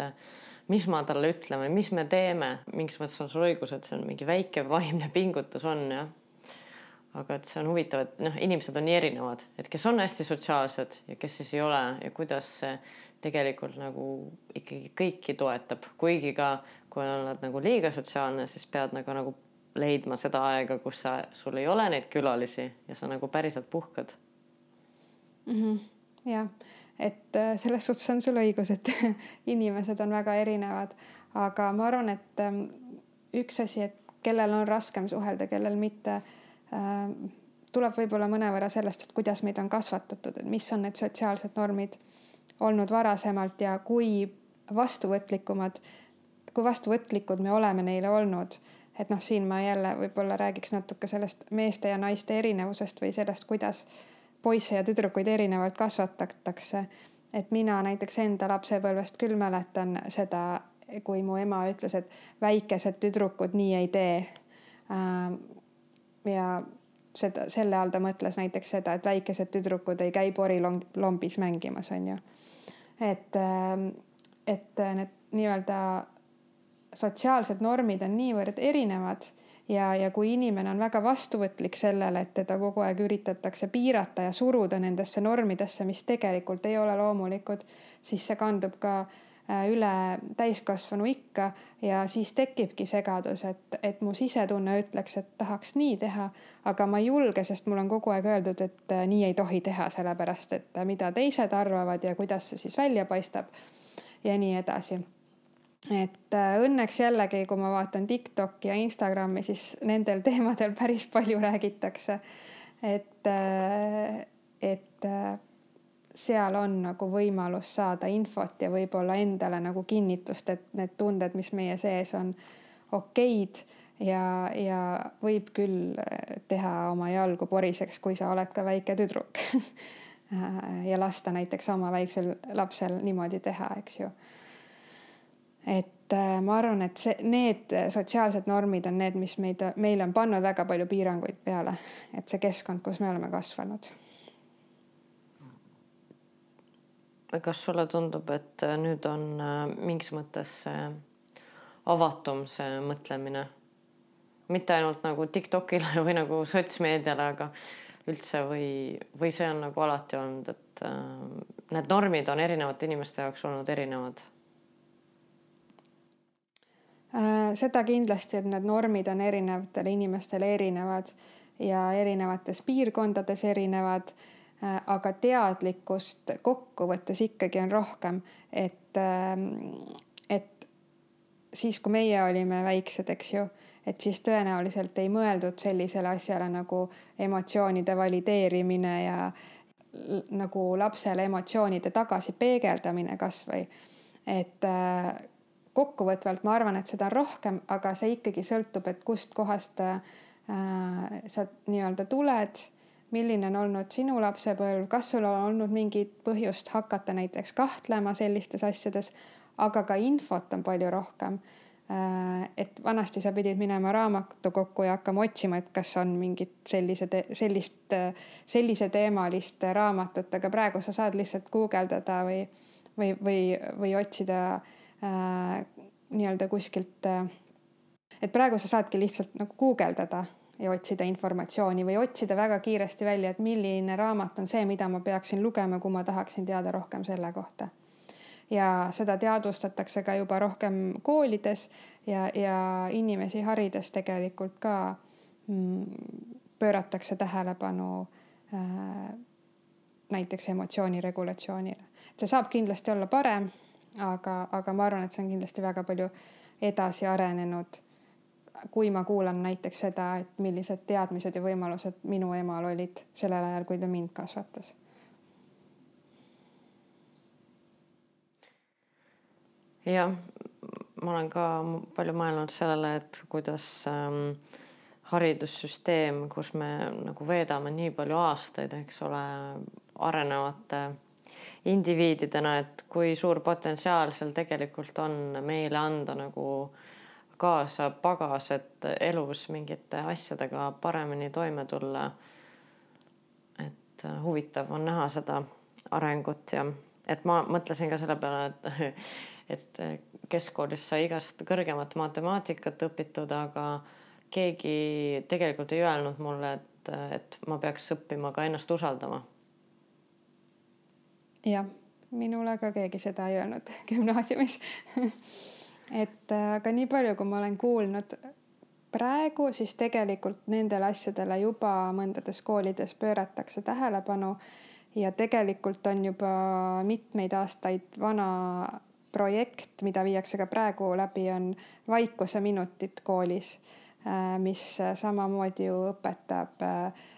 mis ma talle ütlen või mis me teeme, mingis mõttes on sul õigus, et see on mingi väike vaimne pingutus on jah aga et see on huvitav, et noh, inimesed on nii erinevad, et kes on hästi sotsiaalsed ja kes siis ei ole ja kuidas see tegelikult nagu ikkagi kõiki toetab, kuigi ka kui oled nagu liiga sotsiaalne, siis pead nagu, nagu leidma seda aega, kus sa, sul ei ole neid külalisi ja sa nagu päriselt puhkad mm. -hmm. jah, et äh, selles suhtes on sul õigus, et inimesed on väga erinevad, aga ma arvan, et ähm, üks asi, et kellel on raskem suhelda, kellel mitte tuleb võib-olla mõnevõrra sellest, et kuidas meid on kasvatatud, et mis on need sotsiaalsed normid olnud varasemalt ja kui vastuvõtlikumad, kui vastuvõtlikud me oleme neile olnud. et noh, siin ma jälle võib-olla räägiks natuke sellest meeste ja naiste erinevusest või sellest, kuidas poisse ja tüdrukuid erinevalt kasvatatakse. et mina näiteks enda lapsepõlvest küll mäletan seda, kui mu ema ütles, et väikesed tüdrukud nii ei tee äh, ja seda, selle all ta mõtles näiteks seda, et väikesed tüdrukud ei käi porilombis mängimas, on ju. et, ähm, et need nii-öelda sotsiaalsed normid on niivõrd erinevad ja, ja kui inimene on väga vastuvõtlik sellele, et teda kogu aeg üritatakse piirata ja suruda nendesse normidesse, mis tegelikult ei ole loomulikud, siis see kandub ka äh, üle täiskasvanu ikka ja siis tekibki segadus, et, et mu sisetunne ütleks, et tahaks nii teha, aga ma ei julge, sest mul on kogu aeg öeldud, et äh, nii ei tohi teha, sellepärast et äh, mida teised arvavad ja kuidas see siis välja paistab ja nii edasi et õnneks jällegi, kui ma vaatan Tiktoki ja Instagrami, siis nendel teemadel päris palju räägitakse. et, et seal on nagu võimalus saada infot ja võib-olla endale nagu kinnitust, et need tunded, mis meie sees on, okeid. Ja, ja võib küll teha oma jalgu poriseks, kui sa oled ka väike tüdruk. Ja lasta näiteks oma väiksel lapsel niimoodi teha, eks ju. et äh, ma arvan, et see, need sotsiaalsed normid on need, mis meid, meile on pannud väga palju piiranguid peale, et see keskkond, kus me oleme kasvanud kas sulle tundub, et äh, nüüd on äh, mingis mõttes avatum see mõtlemine, mitte ainult nagu Tiktokile või nagu sotsmeediale, aga üldse või, või see on nagu alati olnud, et äh, need normid on erinevate inimeste jaoks olnud erinevad? Seda kindlasti, et need normid on erinevatele inimestele erinevad ja erinevates piirkondades erinevad aga teadlikkust kokkuvõttes ikkagi on rohkem, et, ähm, et siis, kui meie olime väiksed, eks ju, et siis tõenäoliselt ei mõeldud sellisele asjale nagu emotsioonide valideerimine ja nagu lapsele emotsioonide tagasi peegeldamine kasvõi. et äh, kokkuvõtvalt ma arvan, et seda on rohkem, aga see ikkagi sõltub, et kustkohast äh, sa nii-öelda tuled milline on olnud sinu lapsepõlv, kas sul on olnud mingit põhjust hakata näiteks kahtlema sellistes asjades, aga ka infot on palju rohkem. Äh, et vanasti sa pidid minema raamatukokku ja hakkama otsima, et kas on mingit sellise, sellist, selliseteemalist raamatut, aga praegu sa saad lihtsalt guugeldada või, või, või, või otsida äh, nii-öelda kuskilt äh,. et praegu sa saadki lihtsalt nagu guugeldada ja otsida informatsiooni või otsida väga kiiresti välja, et milline raamat on see, mida ma peaksin lugema, kui ma tahaksin teada rohkem selle kohta. ja seda teadvustatakse ka juba rohkem koolides ja, ja inimesi harides tegelikult ka mm, pööratakse tähelepanu äh, näiteks emotsiooni regulatsioonile. see saab kindlasti olla parem, aga, aga ma arvan, et see on kindlasti väga palju edasi arenenud kui ma kuulan näiteks seda, et millised teadmised ja võimalused minu emal olid sellel ajal, kui ta mind kasvatas. jah, ma olen ka palju mõelnud sellele, et kuidas ähm, haridussüsteem, kus me nagu veedame nii palju aastaid, eks ole, arenevate indiviididena, et kui suur potentsiaal seal tegelikult on meile anda nagu kaasa pagas, et elus mingite asjadega paremini toime tulla. et äh, huvitav on näha seda arengut ja et ma mõtlesin ka selle peale, et, et keskkoolis sai igast kõrgemat matemaatikat õpitud, aga keegi tegelikult ei öelnud mulle, et, et ma peaks õppima ka ennast usaldama jah, minule ka keegi seda ei öelnud gümnaasiumis et äh, aga nii palju, kui ma olen kuulnud praegu, siis tegelikult nendele asjadele juba mõndades koolides pööratakse tähelepanu ja tegelikult on juba mitmeid aastaid vana projekt, mida viiakse ka praegu läbi, on vaikuseminutid koolis, äh, mis samamoodi ju õpetab äh,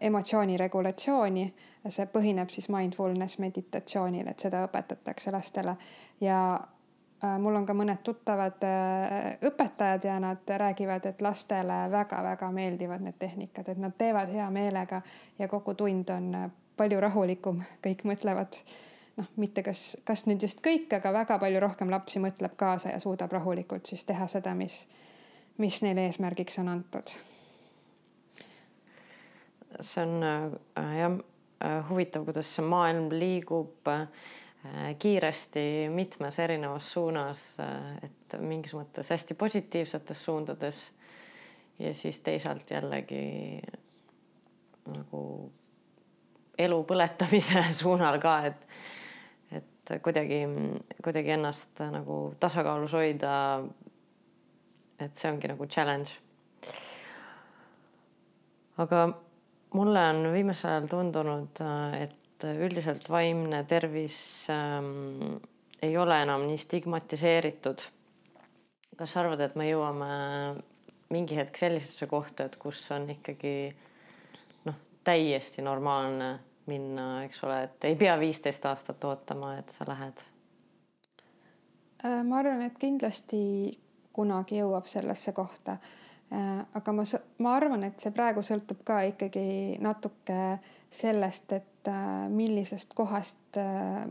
emotsiooni regulatsiooni. see põhineb siis mindfulness meditatsioonil, et seda õpetatakse lastele ja mul on ka mõned tuttavad äh, õpetajad ja nad räägivad, et lastele väga-väga meeldivad need tehnikad, et nad teevad hea meelega ja kogu tund on palju rahulikum, kõik mõtlevad noh, mitte kas, kas nüüd just kõik, aga väga palju rohkem lapsi mõtleb kaasa ja suudab rahulikult siis teha seda, mis, mis neile eesmärgiks on antud. See on äh, jah äh, huvitav, kuidas see maailm liigub äh, kiiresti mitmes erinevas suunas, et mingis mõttes hästi positiivsetes suundades ja siis teisalt jällegi nagu elu põletamise suunal ka, et et kuidagi, kuidagi ennast nagu tasakaalus hoida. et see ongi nagu challenge. aga mulle on viimasel ajal tundunud, äh, et üldiselt vaimne tervis ähm, ei ole enam nii stigmatiseeritud. kas sa arvad, et me jõuame mingi hetk sellisesse kohta, et kus on ikkagi noh, täiesti normaalne minna, eks ole, et ei pea viisteist aastat ootama, et sa lähed? Äh, ma arvan, et kindlasti kunagi jõuab sellesse kohta Äh, aga ma, ma arvan, et see praegu sõltub ka ikkagi natuke sellest, et äh, millisest kohast äh,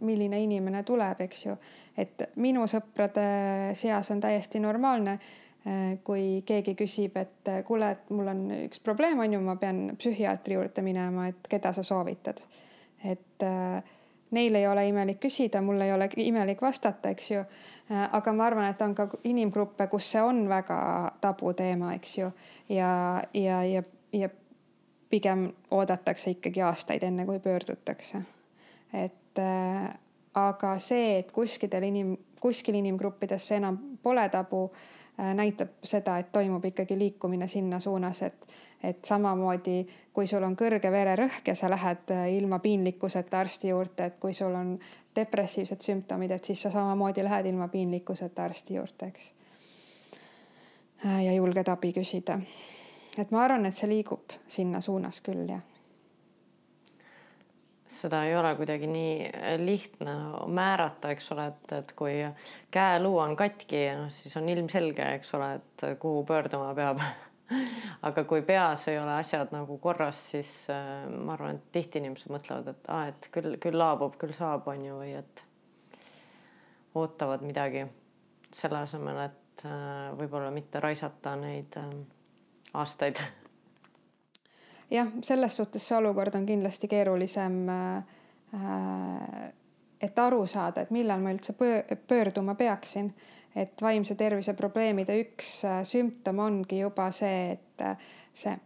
milline inimene tuleb, eks ju. et minu sõprade seas on täiesti normaalne, kui keegi küsib, et kuule, et mul on üks probleem, on ju, ma pean psühhiaatri juurde minema, et keda sa soovitad. et äh, neil ei ole imelik küsida, mul ei ole imelik vastata, eks ju. Äh, aga ma arvan, et on ka inimgruppe, kus see on väga tabuteema, eks ju. ja, ja, ja, ja pigem oodatakse ikkagi aastaid, enne kui pöördutakse. et äh, aga see, et kuskil inim, kuskil inimgruppides see enam pole tabu näitab seda, et toimub ikkagi liikumine sinna suunas, et, et samamoodi kui sul on kõrge vererõhk ja sa lähed äh, ilma piinlikkuseta arsti juurde, et kui sul on depressiivsed sümptomid, et siis sa samamoodi lähed ilma piinlikkuseta arsti juurde, eks. Äh, ja julged abi küsida. et ma arvan, et see liigub sinna suunas küll, jah seda ei ole kuidagi nii lihtne määrata, eks ole, et, et kui käeluu on katki, noh siis on ilmselge, eks ole, et kuhu pöörduma peab. Aga kui peas ei ole asjad nagu korras, siis äh, ma arvan, et tihti inimesed mõtlevad, et aa ah,, et küll, küll laabub, küll saab, on ju, või et ootavad midagi. Selle asemel, et äh, võib-olla mitte raisata neid äh, aastaid jah, selles suhtes see olukord on kindlasti keerulisem äh,. et aru saada, et millal ma üldse pöörduma peaksin, et vaimse tervise probleemide üks äh, sümptom ongi juba see, et äh, see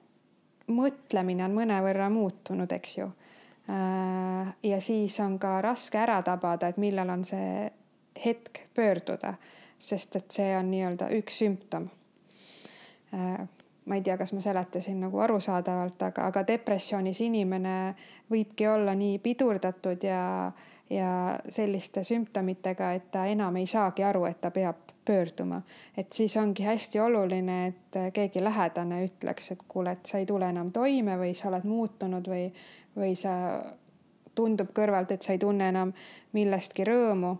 mõtlemine on mõnevõrra muutunud, eks ju äh,. ja siis on ka raske ära tabada, et millal on see hetk pöörduda, sest et see on nii-öelda üks sümptom äh, ma ei tea, kas ma seletasin nagu arusaadavalt, aga, aga depressioonis inimene võibki olla nii pidurdatud ja, ja selliste sümptomitega, et ta enam ei saagi aru, et ta peab pöörduma. et siis ongi hästi oluline, et keegi lähedane ütleks, et kuule, et sa ei tule enam toime või sa oled muutunud või, või sa tundub kõrvalt, et sa ei tunne enam millestki rõõmu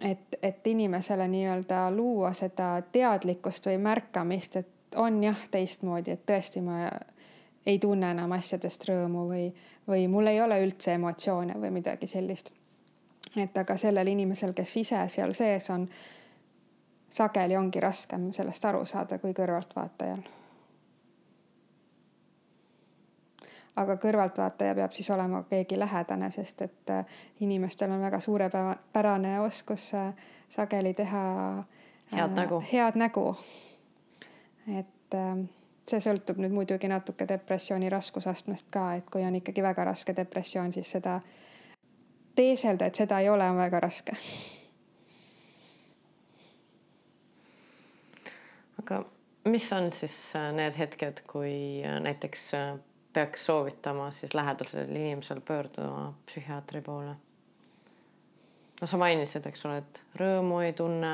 et, et inimesele nii-öelda luua seda teadlikkust või märkamist, et on jah teistmoodi, et tõesti ma ei tunne enam asjadest rõõmu või, või mul ei ole üldse emotsioone või midagi sellist. et aga sellel inimesel, kes ise seal sees on, sageli ongi raskem sellest aru saada kui kõrvaltvaatajal aga kõrvaltvaataja peab siis olema keegi lähedane, sest et äh, inimestel on väga suurepärane oskus äh, sageli teha head nägu. head nägu. Et ähm, see sõltub nüüd muidugi natuke depressiooni raskusastmest ka, et kui on ikkagi väga raske depressioon, siis seda teeselda, et seda ei ole, on väga raske. aga mis on siis äh, need hetked, kui näiteks peaks soovitama siis lähedasel inimesel pöörduda psühhiaatri poole? no sa mainisid, eks ole, et rõõmu ei tunne.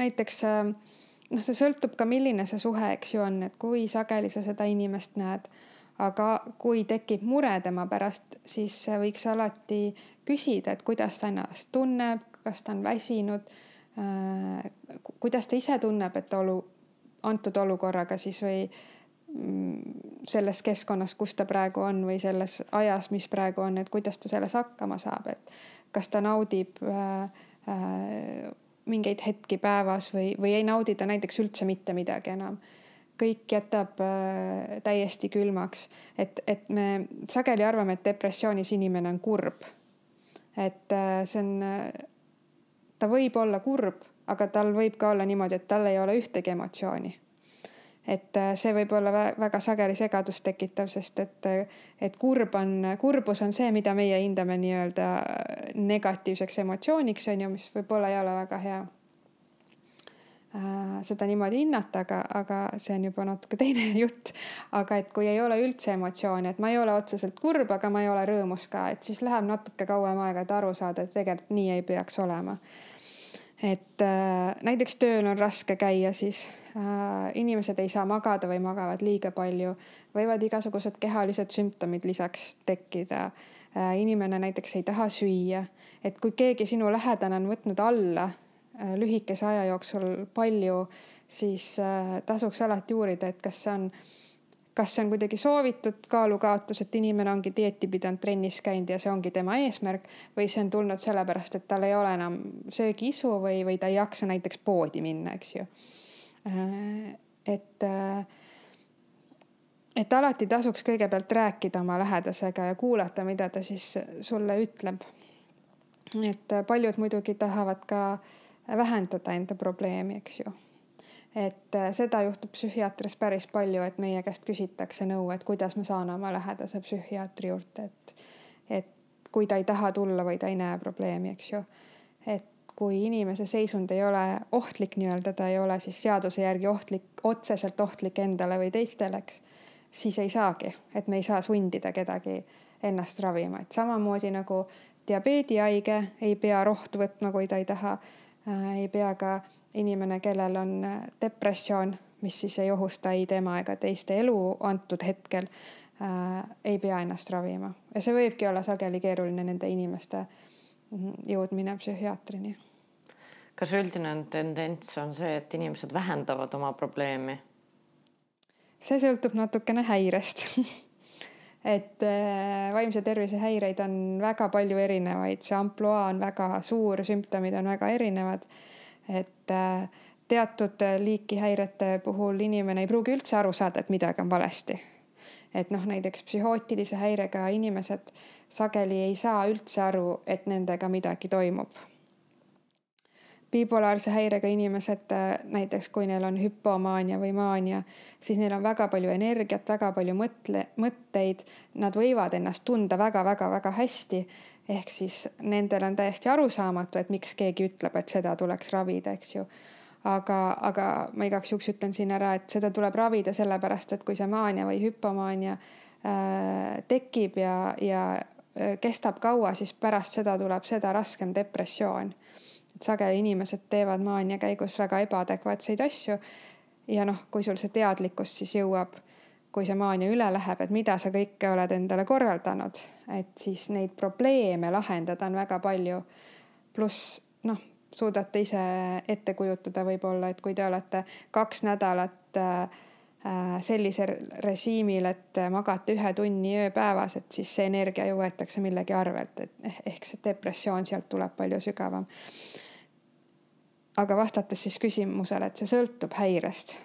näiteks äh, noh, see sõltub ka, milline see suhe, eks ju, on, et kui sageli sa seda inimest näed, aga kui tekib mure tema pärast, siis võiks alati küsida, et kuidas ta ennast tunneb, kas ta on väsinud, äh, kuidas ta ise tunneb, et olu, antud olukorraga siis või selles keskkonnas, kus ta praegu on või selles ajas, mis praegu on, et kuidas ta selles hakkama saab, et kas ta naudib äh, äh, mingeid hetki päevas või, või ei naudi ta näiteks üldse mitte midagi enam. kõik jätab äh, täiesti külmaks, et, et me sageli arvame, et depressioonis inimene on kurb. et äh, see on, ta võib olla kurb, aga tal võib ka olla niimoodi, et tal ei ole ühtegi emotsiooni et äh, see võib olla väga sageli segadust tekitav, sest et, et kurb on, kurbus on see, mida meie hindame nii-öelda negatiivseks emotsiooniks, on ju, mis võib-olla ei ole väga hea äh, seda niimoodi hinnata, aga, aga see on juba natuke teine jutt. aga et kui ei ole üldse emotsiooni, et ma ei ole otseselt kurb, aga ma ei ole rõõmus ka, et siis läheb natuke kauem aega, et aru saada, et tegelikult nii ei peaks olema et äh, näiteks tööl on raske käia, siis äh, inimesed ei saa magada või magavad liiga palju, võivad igasugused kehalised sümptomid lisaks tekkida äh,. inimene näiteks ei taha süüa, et kui keegi sinu lähedane on võtnud alla lühikese aja jooksul palju, siis tasuks alati uurida, et kas see on kas see on kuidagi soovitud kaalukaotus, et inimene ongi dieeti pidanud, trennis käinud ja see ongi tema eesmärk või see on tulnud sellepärast, et tal ei ole enam söögiisu või, või ta ei jaksa näiteks poodi minna, eks ju. Äh, et, äh, et alati tasuks kõigepealt rääkida oma lähedasega ja kuulata, mida ta siis sulle ütleb. et paljud muidugi tahavad ka vähendada enda probleemi, eks ju et äh, seda juhtub psühhiaatris päris palju, et meie käest küsitakse nõu, et kuidas ma saan oma lähedase psühhiaatri juurde, et, et kui ta ei taha tulla või ta ei näe probleemi, eks ju. et kui inimese seisund ei ole ohtlik nii-öelda, ta ei ole siis seaduse järgi ohtlik, otseselt ohtlik endale või teistele, eks, siis ei saagi, et me ei saa sundida kedagi ennast ravima, et samamoodi nagu diabeedihaige ei pea rohtu võtma, kui ta ei taha äh,, ei pea ka inimene, kellel on äh, depressioon, mis siis ei ohusta ei tema ega teiste elu antud hetkel äh,, ei pea ennast ravima ja see võibki olla sageli keeruline nende inimeste mhm, jõudmine psühhiaatrini. kas üldine tendents on see, et inimesed vähendavad oma probleemi? see sõltub natukene häirest et äh, vaimse tervise häireid on väga palju erinevaid, see ampluaa on väga suur, sümptomid on väga erinevad et äh, teatud liiki häirete puhul inimene ei pruugi üldse aru saada, et midagi on valesti. et noh, näiteks psühhootilise häirega inimesed sageli ei saa üldse aru, et nendega midagi toimub. Bipolaarse häirega inimesed äh, näiteks, kui neil on hüpomaania või maania, siis neil on väga palju energiat, väga palju mõtle, mõtteid, nad võivad ennast tunda väga-väga-väga hästi ehk siis nendel on täiesti arusaamatu, et miks keegi ütleb, et seda tuleks ravida, eks ju. aga, aga ma igaks juhuks ütlen siin ära, et seda tuleb ravida sellepärast, et kui see maania või hüpomaania äh, tekib ja, ja äh, kestab kaua, siis pärast seda tuleb seda raskem depressioon. Et sageli inimesed teevad maania käigus väga ebaadekvaatseid asju. ja noh, kui sul see teadlikkus siis jõuab kui see maania üle läheb, et mida sa kõike oled endale korraldanud, et siis neid probleeme lahendada on väga palju. pluss noh, suudate ise ette kujutada võib-olla, et kui te olete kaks nädalat äh, sellisel režiimil, et magate ühe tunni ööpäevas, et siis see energia ju võetakse millegi arvelt, et eh, ehk see depressioon sealt tuleb palju sügavam. aga vastates siis küsimusele, et see sõltub häirest.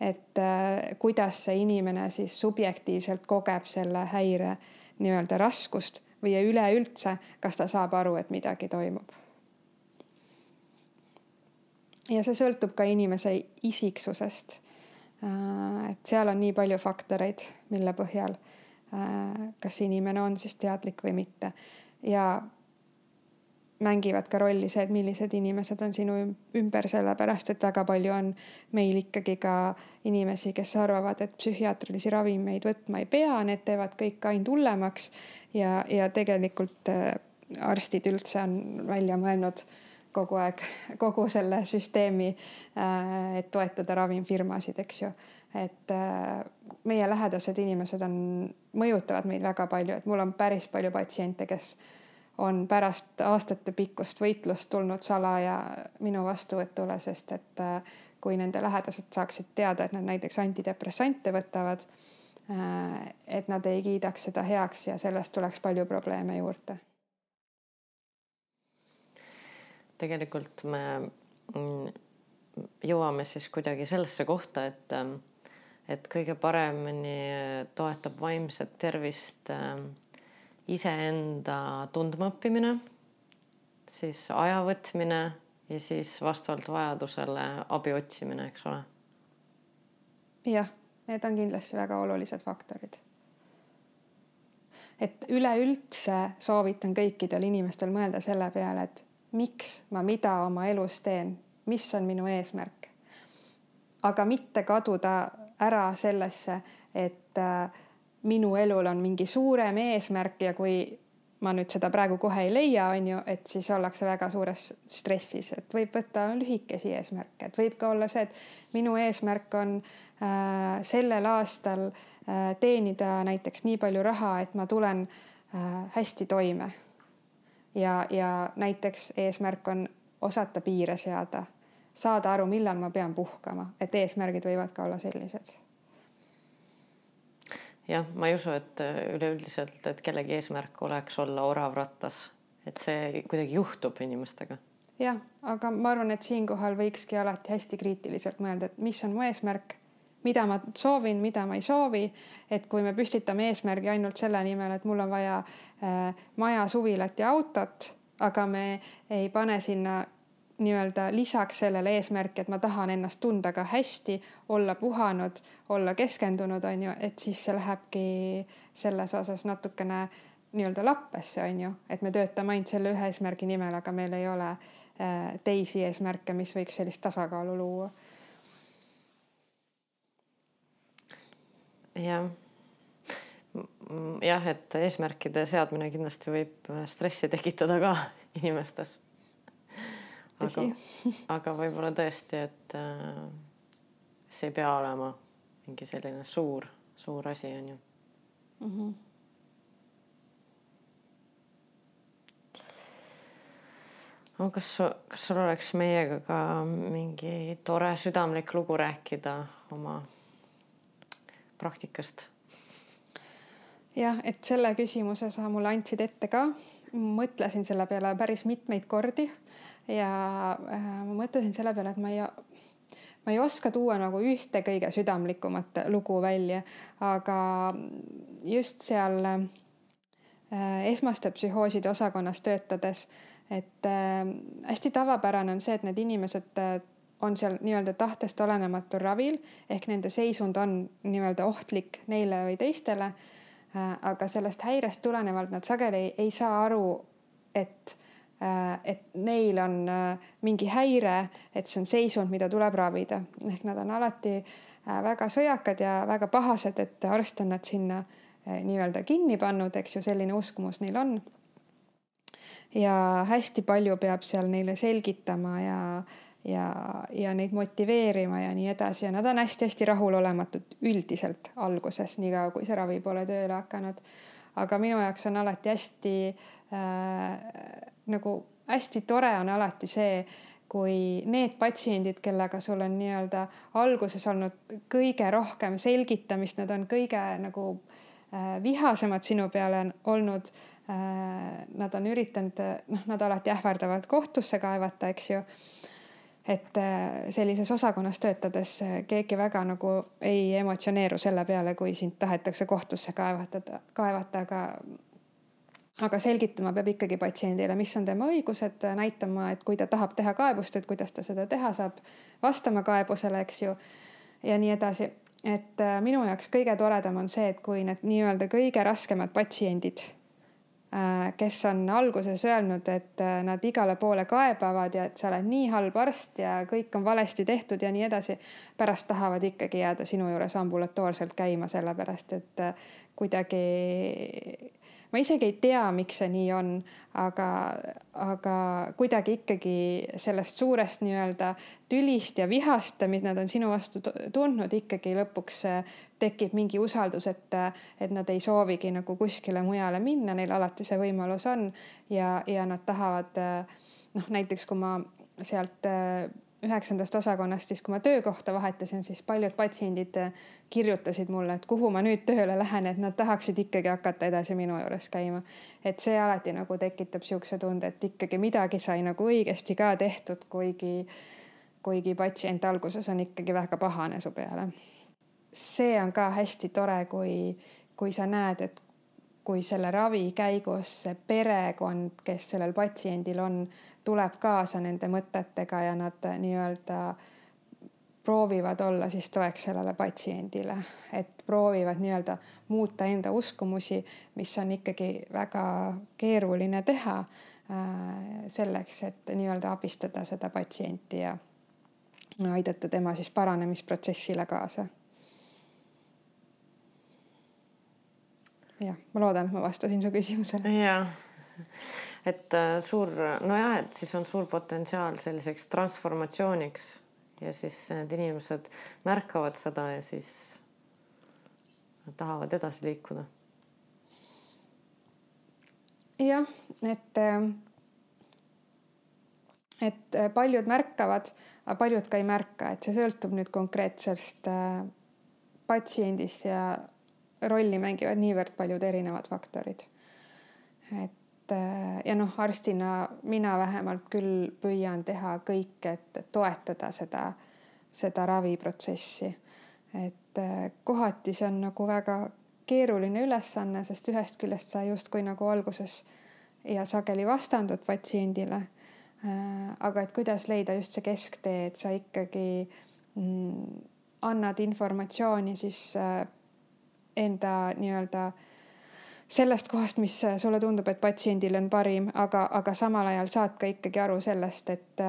et äh, kuidas see inimene siis subjektiivselt kogeb selle häire nii-öelda raskust või üleüldse, kas ta saab aru, et midagi toimub. ja see sõltub ka inimese isiksusest. Äh, et seal on nii palju faktoreid, mille põhjal, äh, kas inimene on siis teadlik või mitte ja mängivad ka rolli see, et millised inimesed on sinu ümber, sellepärast et väga palju on meil ikkagi ka inimesi, kes arvavad, et psühhiaatrilisi ravimeid võtma ei pea, need teevad kõik ainult hullemaks. ja, ja tegelikult äh, arstid üldse on välja mõelnud kogu aeg kogu selle süsteemi, äh, et toetada ravimfirmasid, eks ju. et äh, meie lähedased inimesed on, mõjutavad meid väga palju, et mul on päris palju patsiente, kes on pärast aastatepikkust võitlust tulnud salaja minu vastuvõtule, sest et äh, kui nende lähedased saaksid teada, et nad näiteks antidepressante võtavad, et nad ei kiidaks seda heaks ja sellest tuleks palju probleeme juurde. Tegelikult me mm, jõuame siis kuidagi sellesse kohta, et, ähm, et kõige paremini toetab vaimset tervist ähm, iseenda tundmaõppimine, siis aja võtmine ja siis vastavalt vajadusele abi otsimine, eks ole. jah, need on kindlasti väga olulised faktorid. et üleüldse soovitan kõikidel inimestel mõelda selle peale, et miks ma mida oma elus teen, mis on minu eesmärk. aga mitte kaduda ära sellesse, et äh, minu elul on mingi suurem eesmärk ja kui ma nüüd seda praegu kohe ei leia, on ju, et siis ollakse väga suures stressis, et võib võtta lühikesi eesmärke, et võib ka olla see, et minu eesmärk on äh, sellel aastal äh, teenida näiteks nii palju raha, et ma tulen äh, hästi toime. Ja, ja näiteks eesmärk on osata piire seada, saada aru, millal ma pean puhkama, et eesmärgid võivad ka olla sellised jah, ma ei usu, et äh, üleüldiselt, et kellegi eesmärk oleks olla orav rattas, et see kuidagi juhtub inimestega. jah, aga ma arvan, et siinkohal võikski alati hästi kriitiliselt mõelda, et mis on mu eesmärk, mida ma soovin, mida ma ei soovi. et kui me püstitame eesmärgi ainult selle nimel, et mul on vaja äh, maja, suvilat ja autot, aga me ei pane sinna nii-öelda lisaks sellele eesmärki, et ma tahan ennast tunda ka hästi, olla puhanud, olla keskendunud, on ju, et siis see lähebki selles osas natukene nii-öelda lappesse, on ju, et me töötame ainult selle ühe eesmärgi nimel, aga meil ei ole äh, teisi eesmärke, mis võiks sellist tasakaalu luua. Jah, jah, et eesmärkide seadmine kindlasti võib stressi tekitada ka inimestes aga, aga võib-olla tõesti, et äh, see ei pea olema mingi selline suur, suur asi on ju mm. -hmm. no kas, kas sul oleks meiega ka mingi tore südamlik lugu rääkida oma praktikast? jah, et selle küsimuse sa mulle andsid ette ka mõtlesin selle peale päris mitmeid kordi ja äh, mõtlesin selle peale, et ma ei, ma ei oska tuua nagu ühte kõige südamlikumat lugu välja, aga just seal äh, esmaste psühhooside osakonnas töötades, et äh, hästi tavapärane on see, et need inimesed on seal nii-öelda tahtest olenematul ravil ehk nende seisund on nii-öelda ohtlik neile või teistele Äh, aga sellest häirest tulenevalt nad sageli ei saa aru, et, äh, et neil on äh, mingi häire, et see on seisund, mida tuleb ravida. ehk nad on alati väga sõjakad ja väga pahased, et arst on nad sinna nii-öelda kinni pannud, eks ju, selline uskumus neil on. ja hästi palju peab seal neile selgitama ja ja, ja neid motiveerima ja nii edasi ja nad on hästi-hästi rahulolematud üldiselt alguses, niikaua kui see ravi pole tööle hakanud. aga minu jaoks on alati hästi äh, nagu hästi tore on alati see, kui need patsiendid, kellega sul on nii-öelda alguses olnud kõige rohkem selgitamist, nad on kõige nagu äh, vihasemad sinu peale olnud äh,. Nad on üritanud, noh, nad alati ähvardavad kohtusse kaevata, eks ju et äh, sellises osakonnas töötades äh, keegi väga nagu ei emotsioneeru selle peale, kui sind tahetakse kohtusse kaevatada, kaevata, aga aga selgitama peab ikkagi patsiendile, mis on tema õigused, näitama, et kui ta tahab teha kaebust, et kuidas ta seda teha saab, vastama kaebusele, eks ju. ja nii edasi, et äh, minu jaoks kõige toredam on see, et kui need nii-öelda kõige raskemad patsiendid kes on alguses öelnud, et äh, nad igale poole kaebavad ja et sa oled nii halb arst ja kõik on valesti tehtud ja nii edasi. pärast tahavad ikkagi jääda sinu juures ambulatoorselt käima, sellepärast et äh, kuidagi ma isegi ei tea, miks see nii on, aga, aga kuidagi ikkagi sellest suurest nii-öelda tülist ja vihast, mida nad on sinu vastu tundnud, ikkagi lõpuks tekib mingi usaldus, et, et nad ei soovigi nagu kuskile mujale minna, neil alati see võimalus on ja, ja nad tahavad noh, näiteks kui ma sealt üheksandast osakonnast, siis kui ma töökohta vahetasin, siis paljud patsiendid äh, kirjutasid mulle, et kuhu ma nüüd tööle lähen, et nad tahaksid ikkagi hakata edasi minu juures käima. et see alati nagu tekitab sihukese tunde, et ikkagi midagi sai nagu õigesti ka tehtud, kuigi, kuigi patsient alguses on ikkagi väga pahane su peale. see on ka hästi tore, kui, kui sa näed, et kui selle ravi käigus see perekond, kes sellel patsiendil on, tuleb kaasa nende mõtetega ja nad nii-öelda proovivad olla siis toeks sellele patsiendile, et proovivad nii-öelda muuta enda uskumusi, mis on ikkagi väga keeruline teha äh, selleks, et nii-öelda abistada seda patsienti ja aidata tema siis paranemisprotsessile kaasa jah, ma loodan, et ma vastasin su küsimusele. ja, et äh, suur, nojah, et siis on suur potentsiaal selliseks transformatsiooniks ja siis need inimesed märkavad seda ja siis tahavad edasi liikuda. jah, et äh, et paljud märkavad, aga paljud ka ei märka, et see sõltub nüüd konkreetsest äh, patsiendist ja rolli mängivad niivõrd paljud erinevad faktorid. et äh, ja noh, arstina mina vähemalt küll püüan teha kõike, et toetada seda, seda raviprotsessi. et äh, kohati see on nagu väga keeruline ülesanne, sest ühest küljest sa justkui nagu alguses ja sageli vastandud patsiendile. Äh, aga et kuidas leida just see kesktee, et sa ikkagi mm, annad informatsiooni siis enda nii-öelda sellest kohast, mis sulle tundub, et patsiendil on parim, aga, aga samal ajal saad ka ikkagi aru sellest, et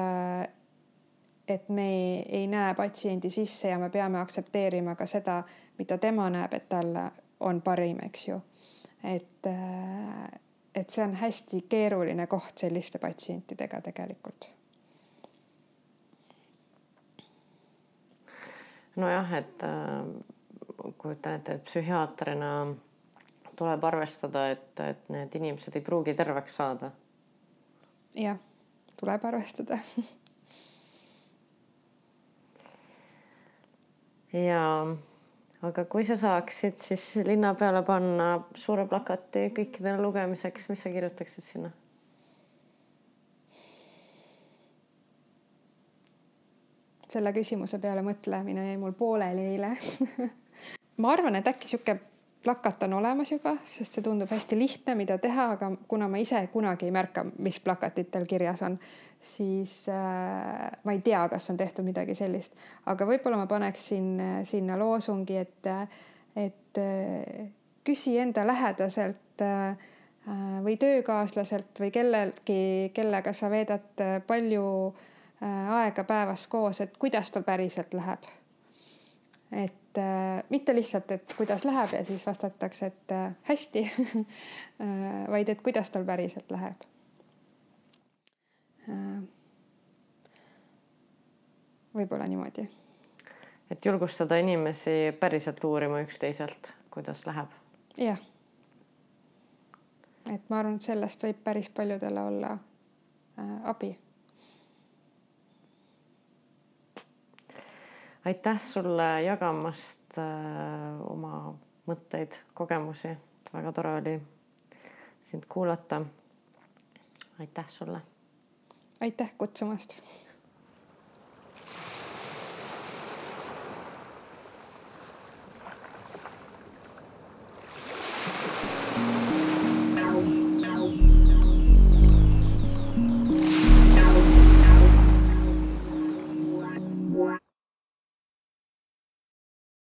et me ei näe patsiendi sisse ja me peame aktsepteerima ka seda, mida tema näeb, et talle on parim, eks ju. et, et see on hästi keeruline koht selliste patsientidega tegelikult. nojah, et äh kujutan ette, et psühhiaatrina tuleb arvestada, et, et need inimesed ei pruugi terveks saada. jah, tuleb arvestada ja aga kui sa saaksid siis linna peale panna suure plakati kõikidele lugemiseks, mis sa kirjutaksid sinna? selle küsimuse peale mõtlemine jäi mul pooleli eile ma arvan, et äkki sihuke plakat on olemas juba, sest see tundub hästi lihtne, mida teha, aga kuna ma ise kunagi ei märka, mis plakatitel kirjas on, siis äh, ma ei tea, kas on tehtud midagi sellist, aga võib-olla ma paneksin äh, sinna loosungi, et, et äh, küsi enda lähedaselt äh, või töökaaslaselt või kelleltki, kellega sa veedad äh, palju äh, aega päevas koos, et kuidas tal päriselt läheb. et et äh, mitte lihtsalt, et kuidas läheb ja siis vastatakse, et äh, hästi äh, vaid et kuidas tal päriselt läheb äh,. võib-olla niimoodi. et julgustada inimesi päriselt uurima üksteiselt, kuidas läheb. jah. et ma arvan, et sellest võib päris paljudele olla abi. Aitäh sulle jagamast oma mõtteid, kogemusi, väga tore oli sind kuulata. aitäh sulle. aitäh kutsumast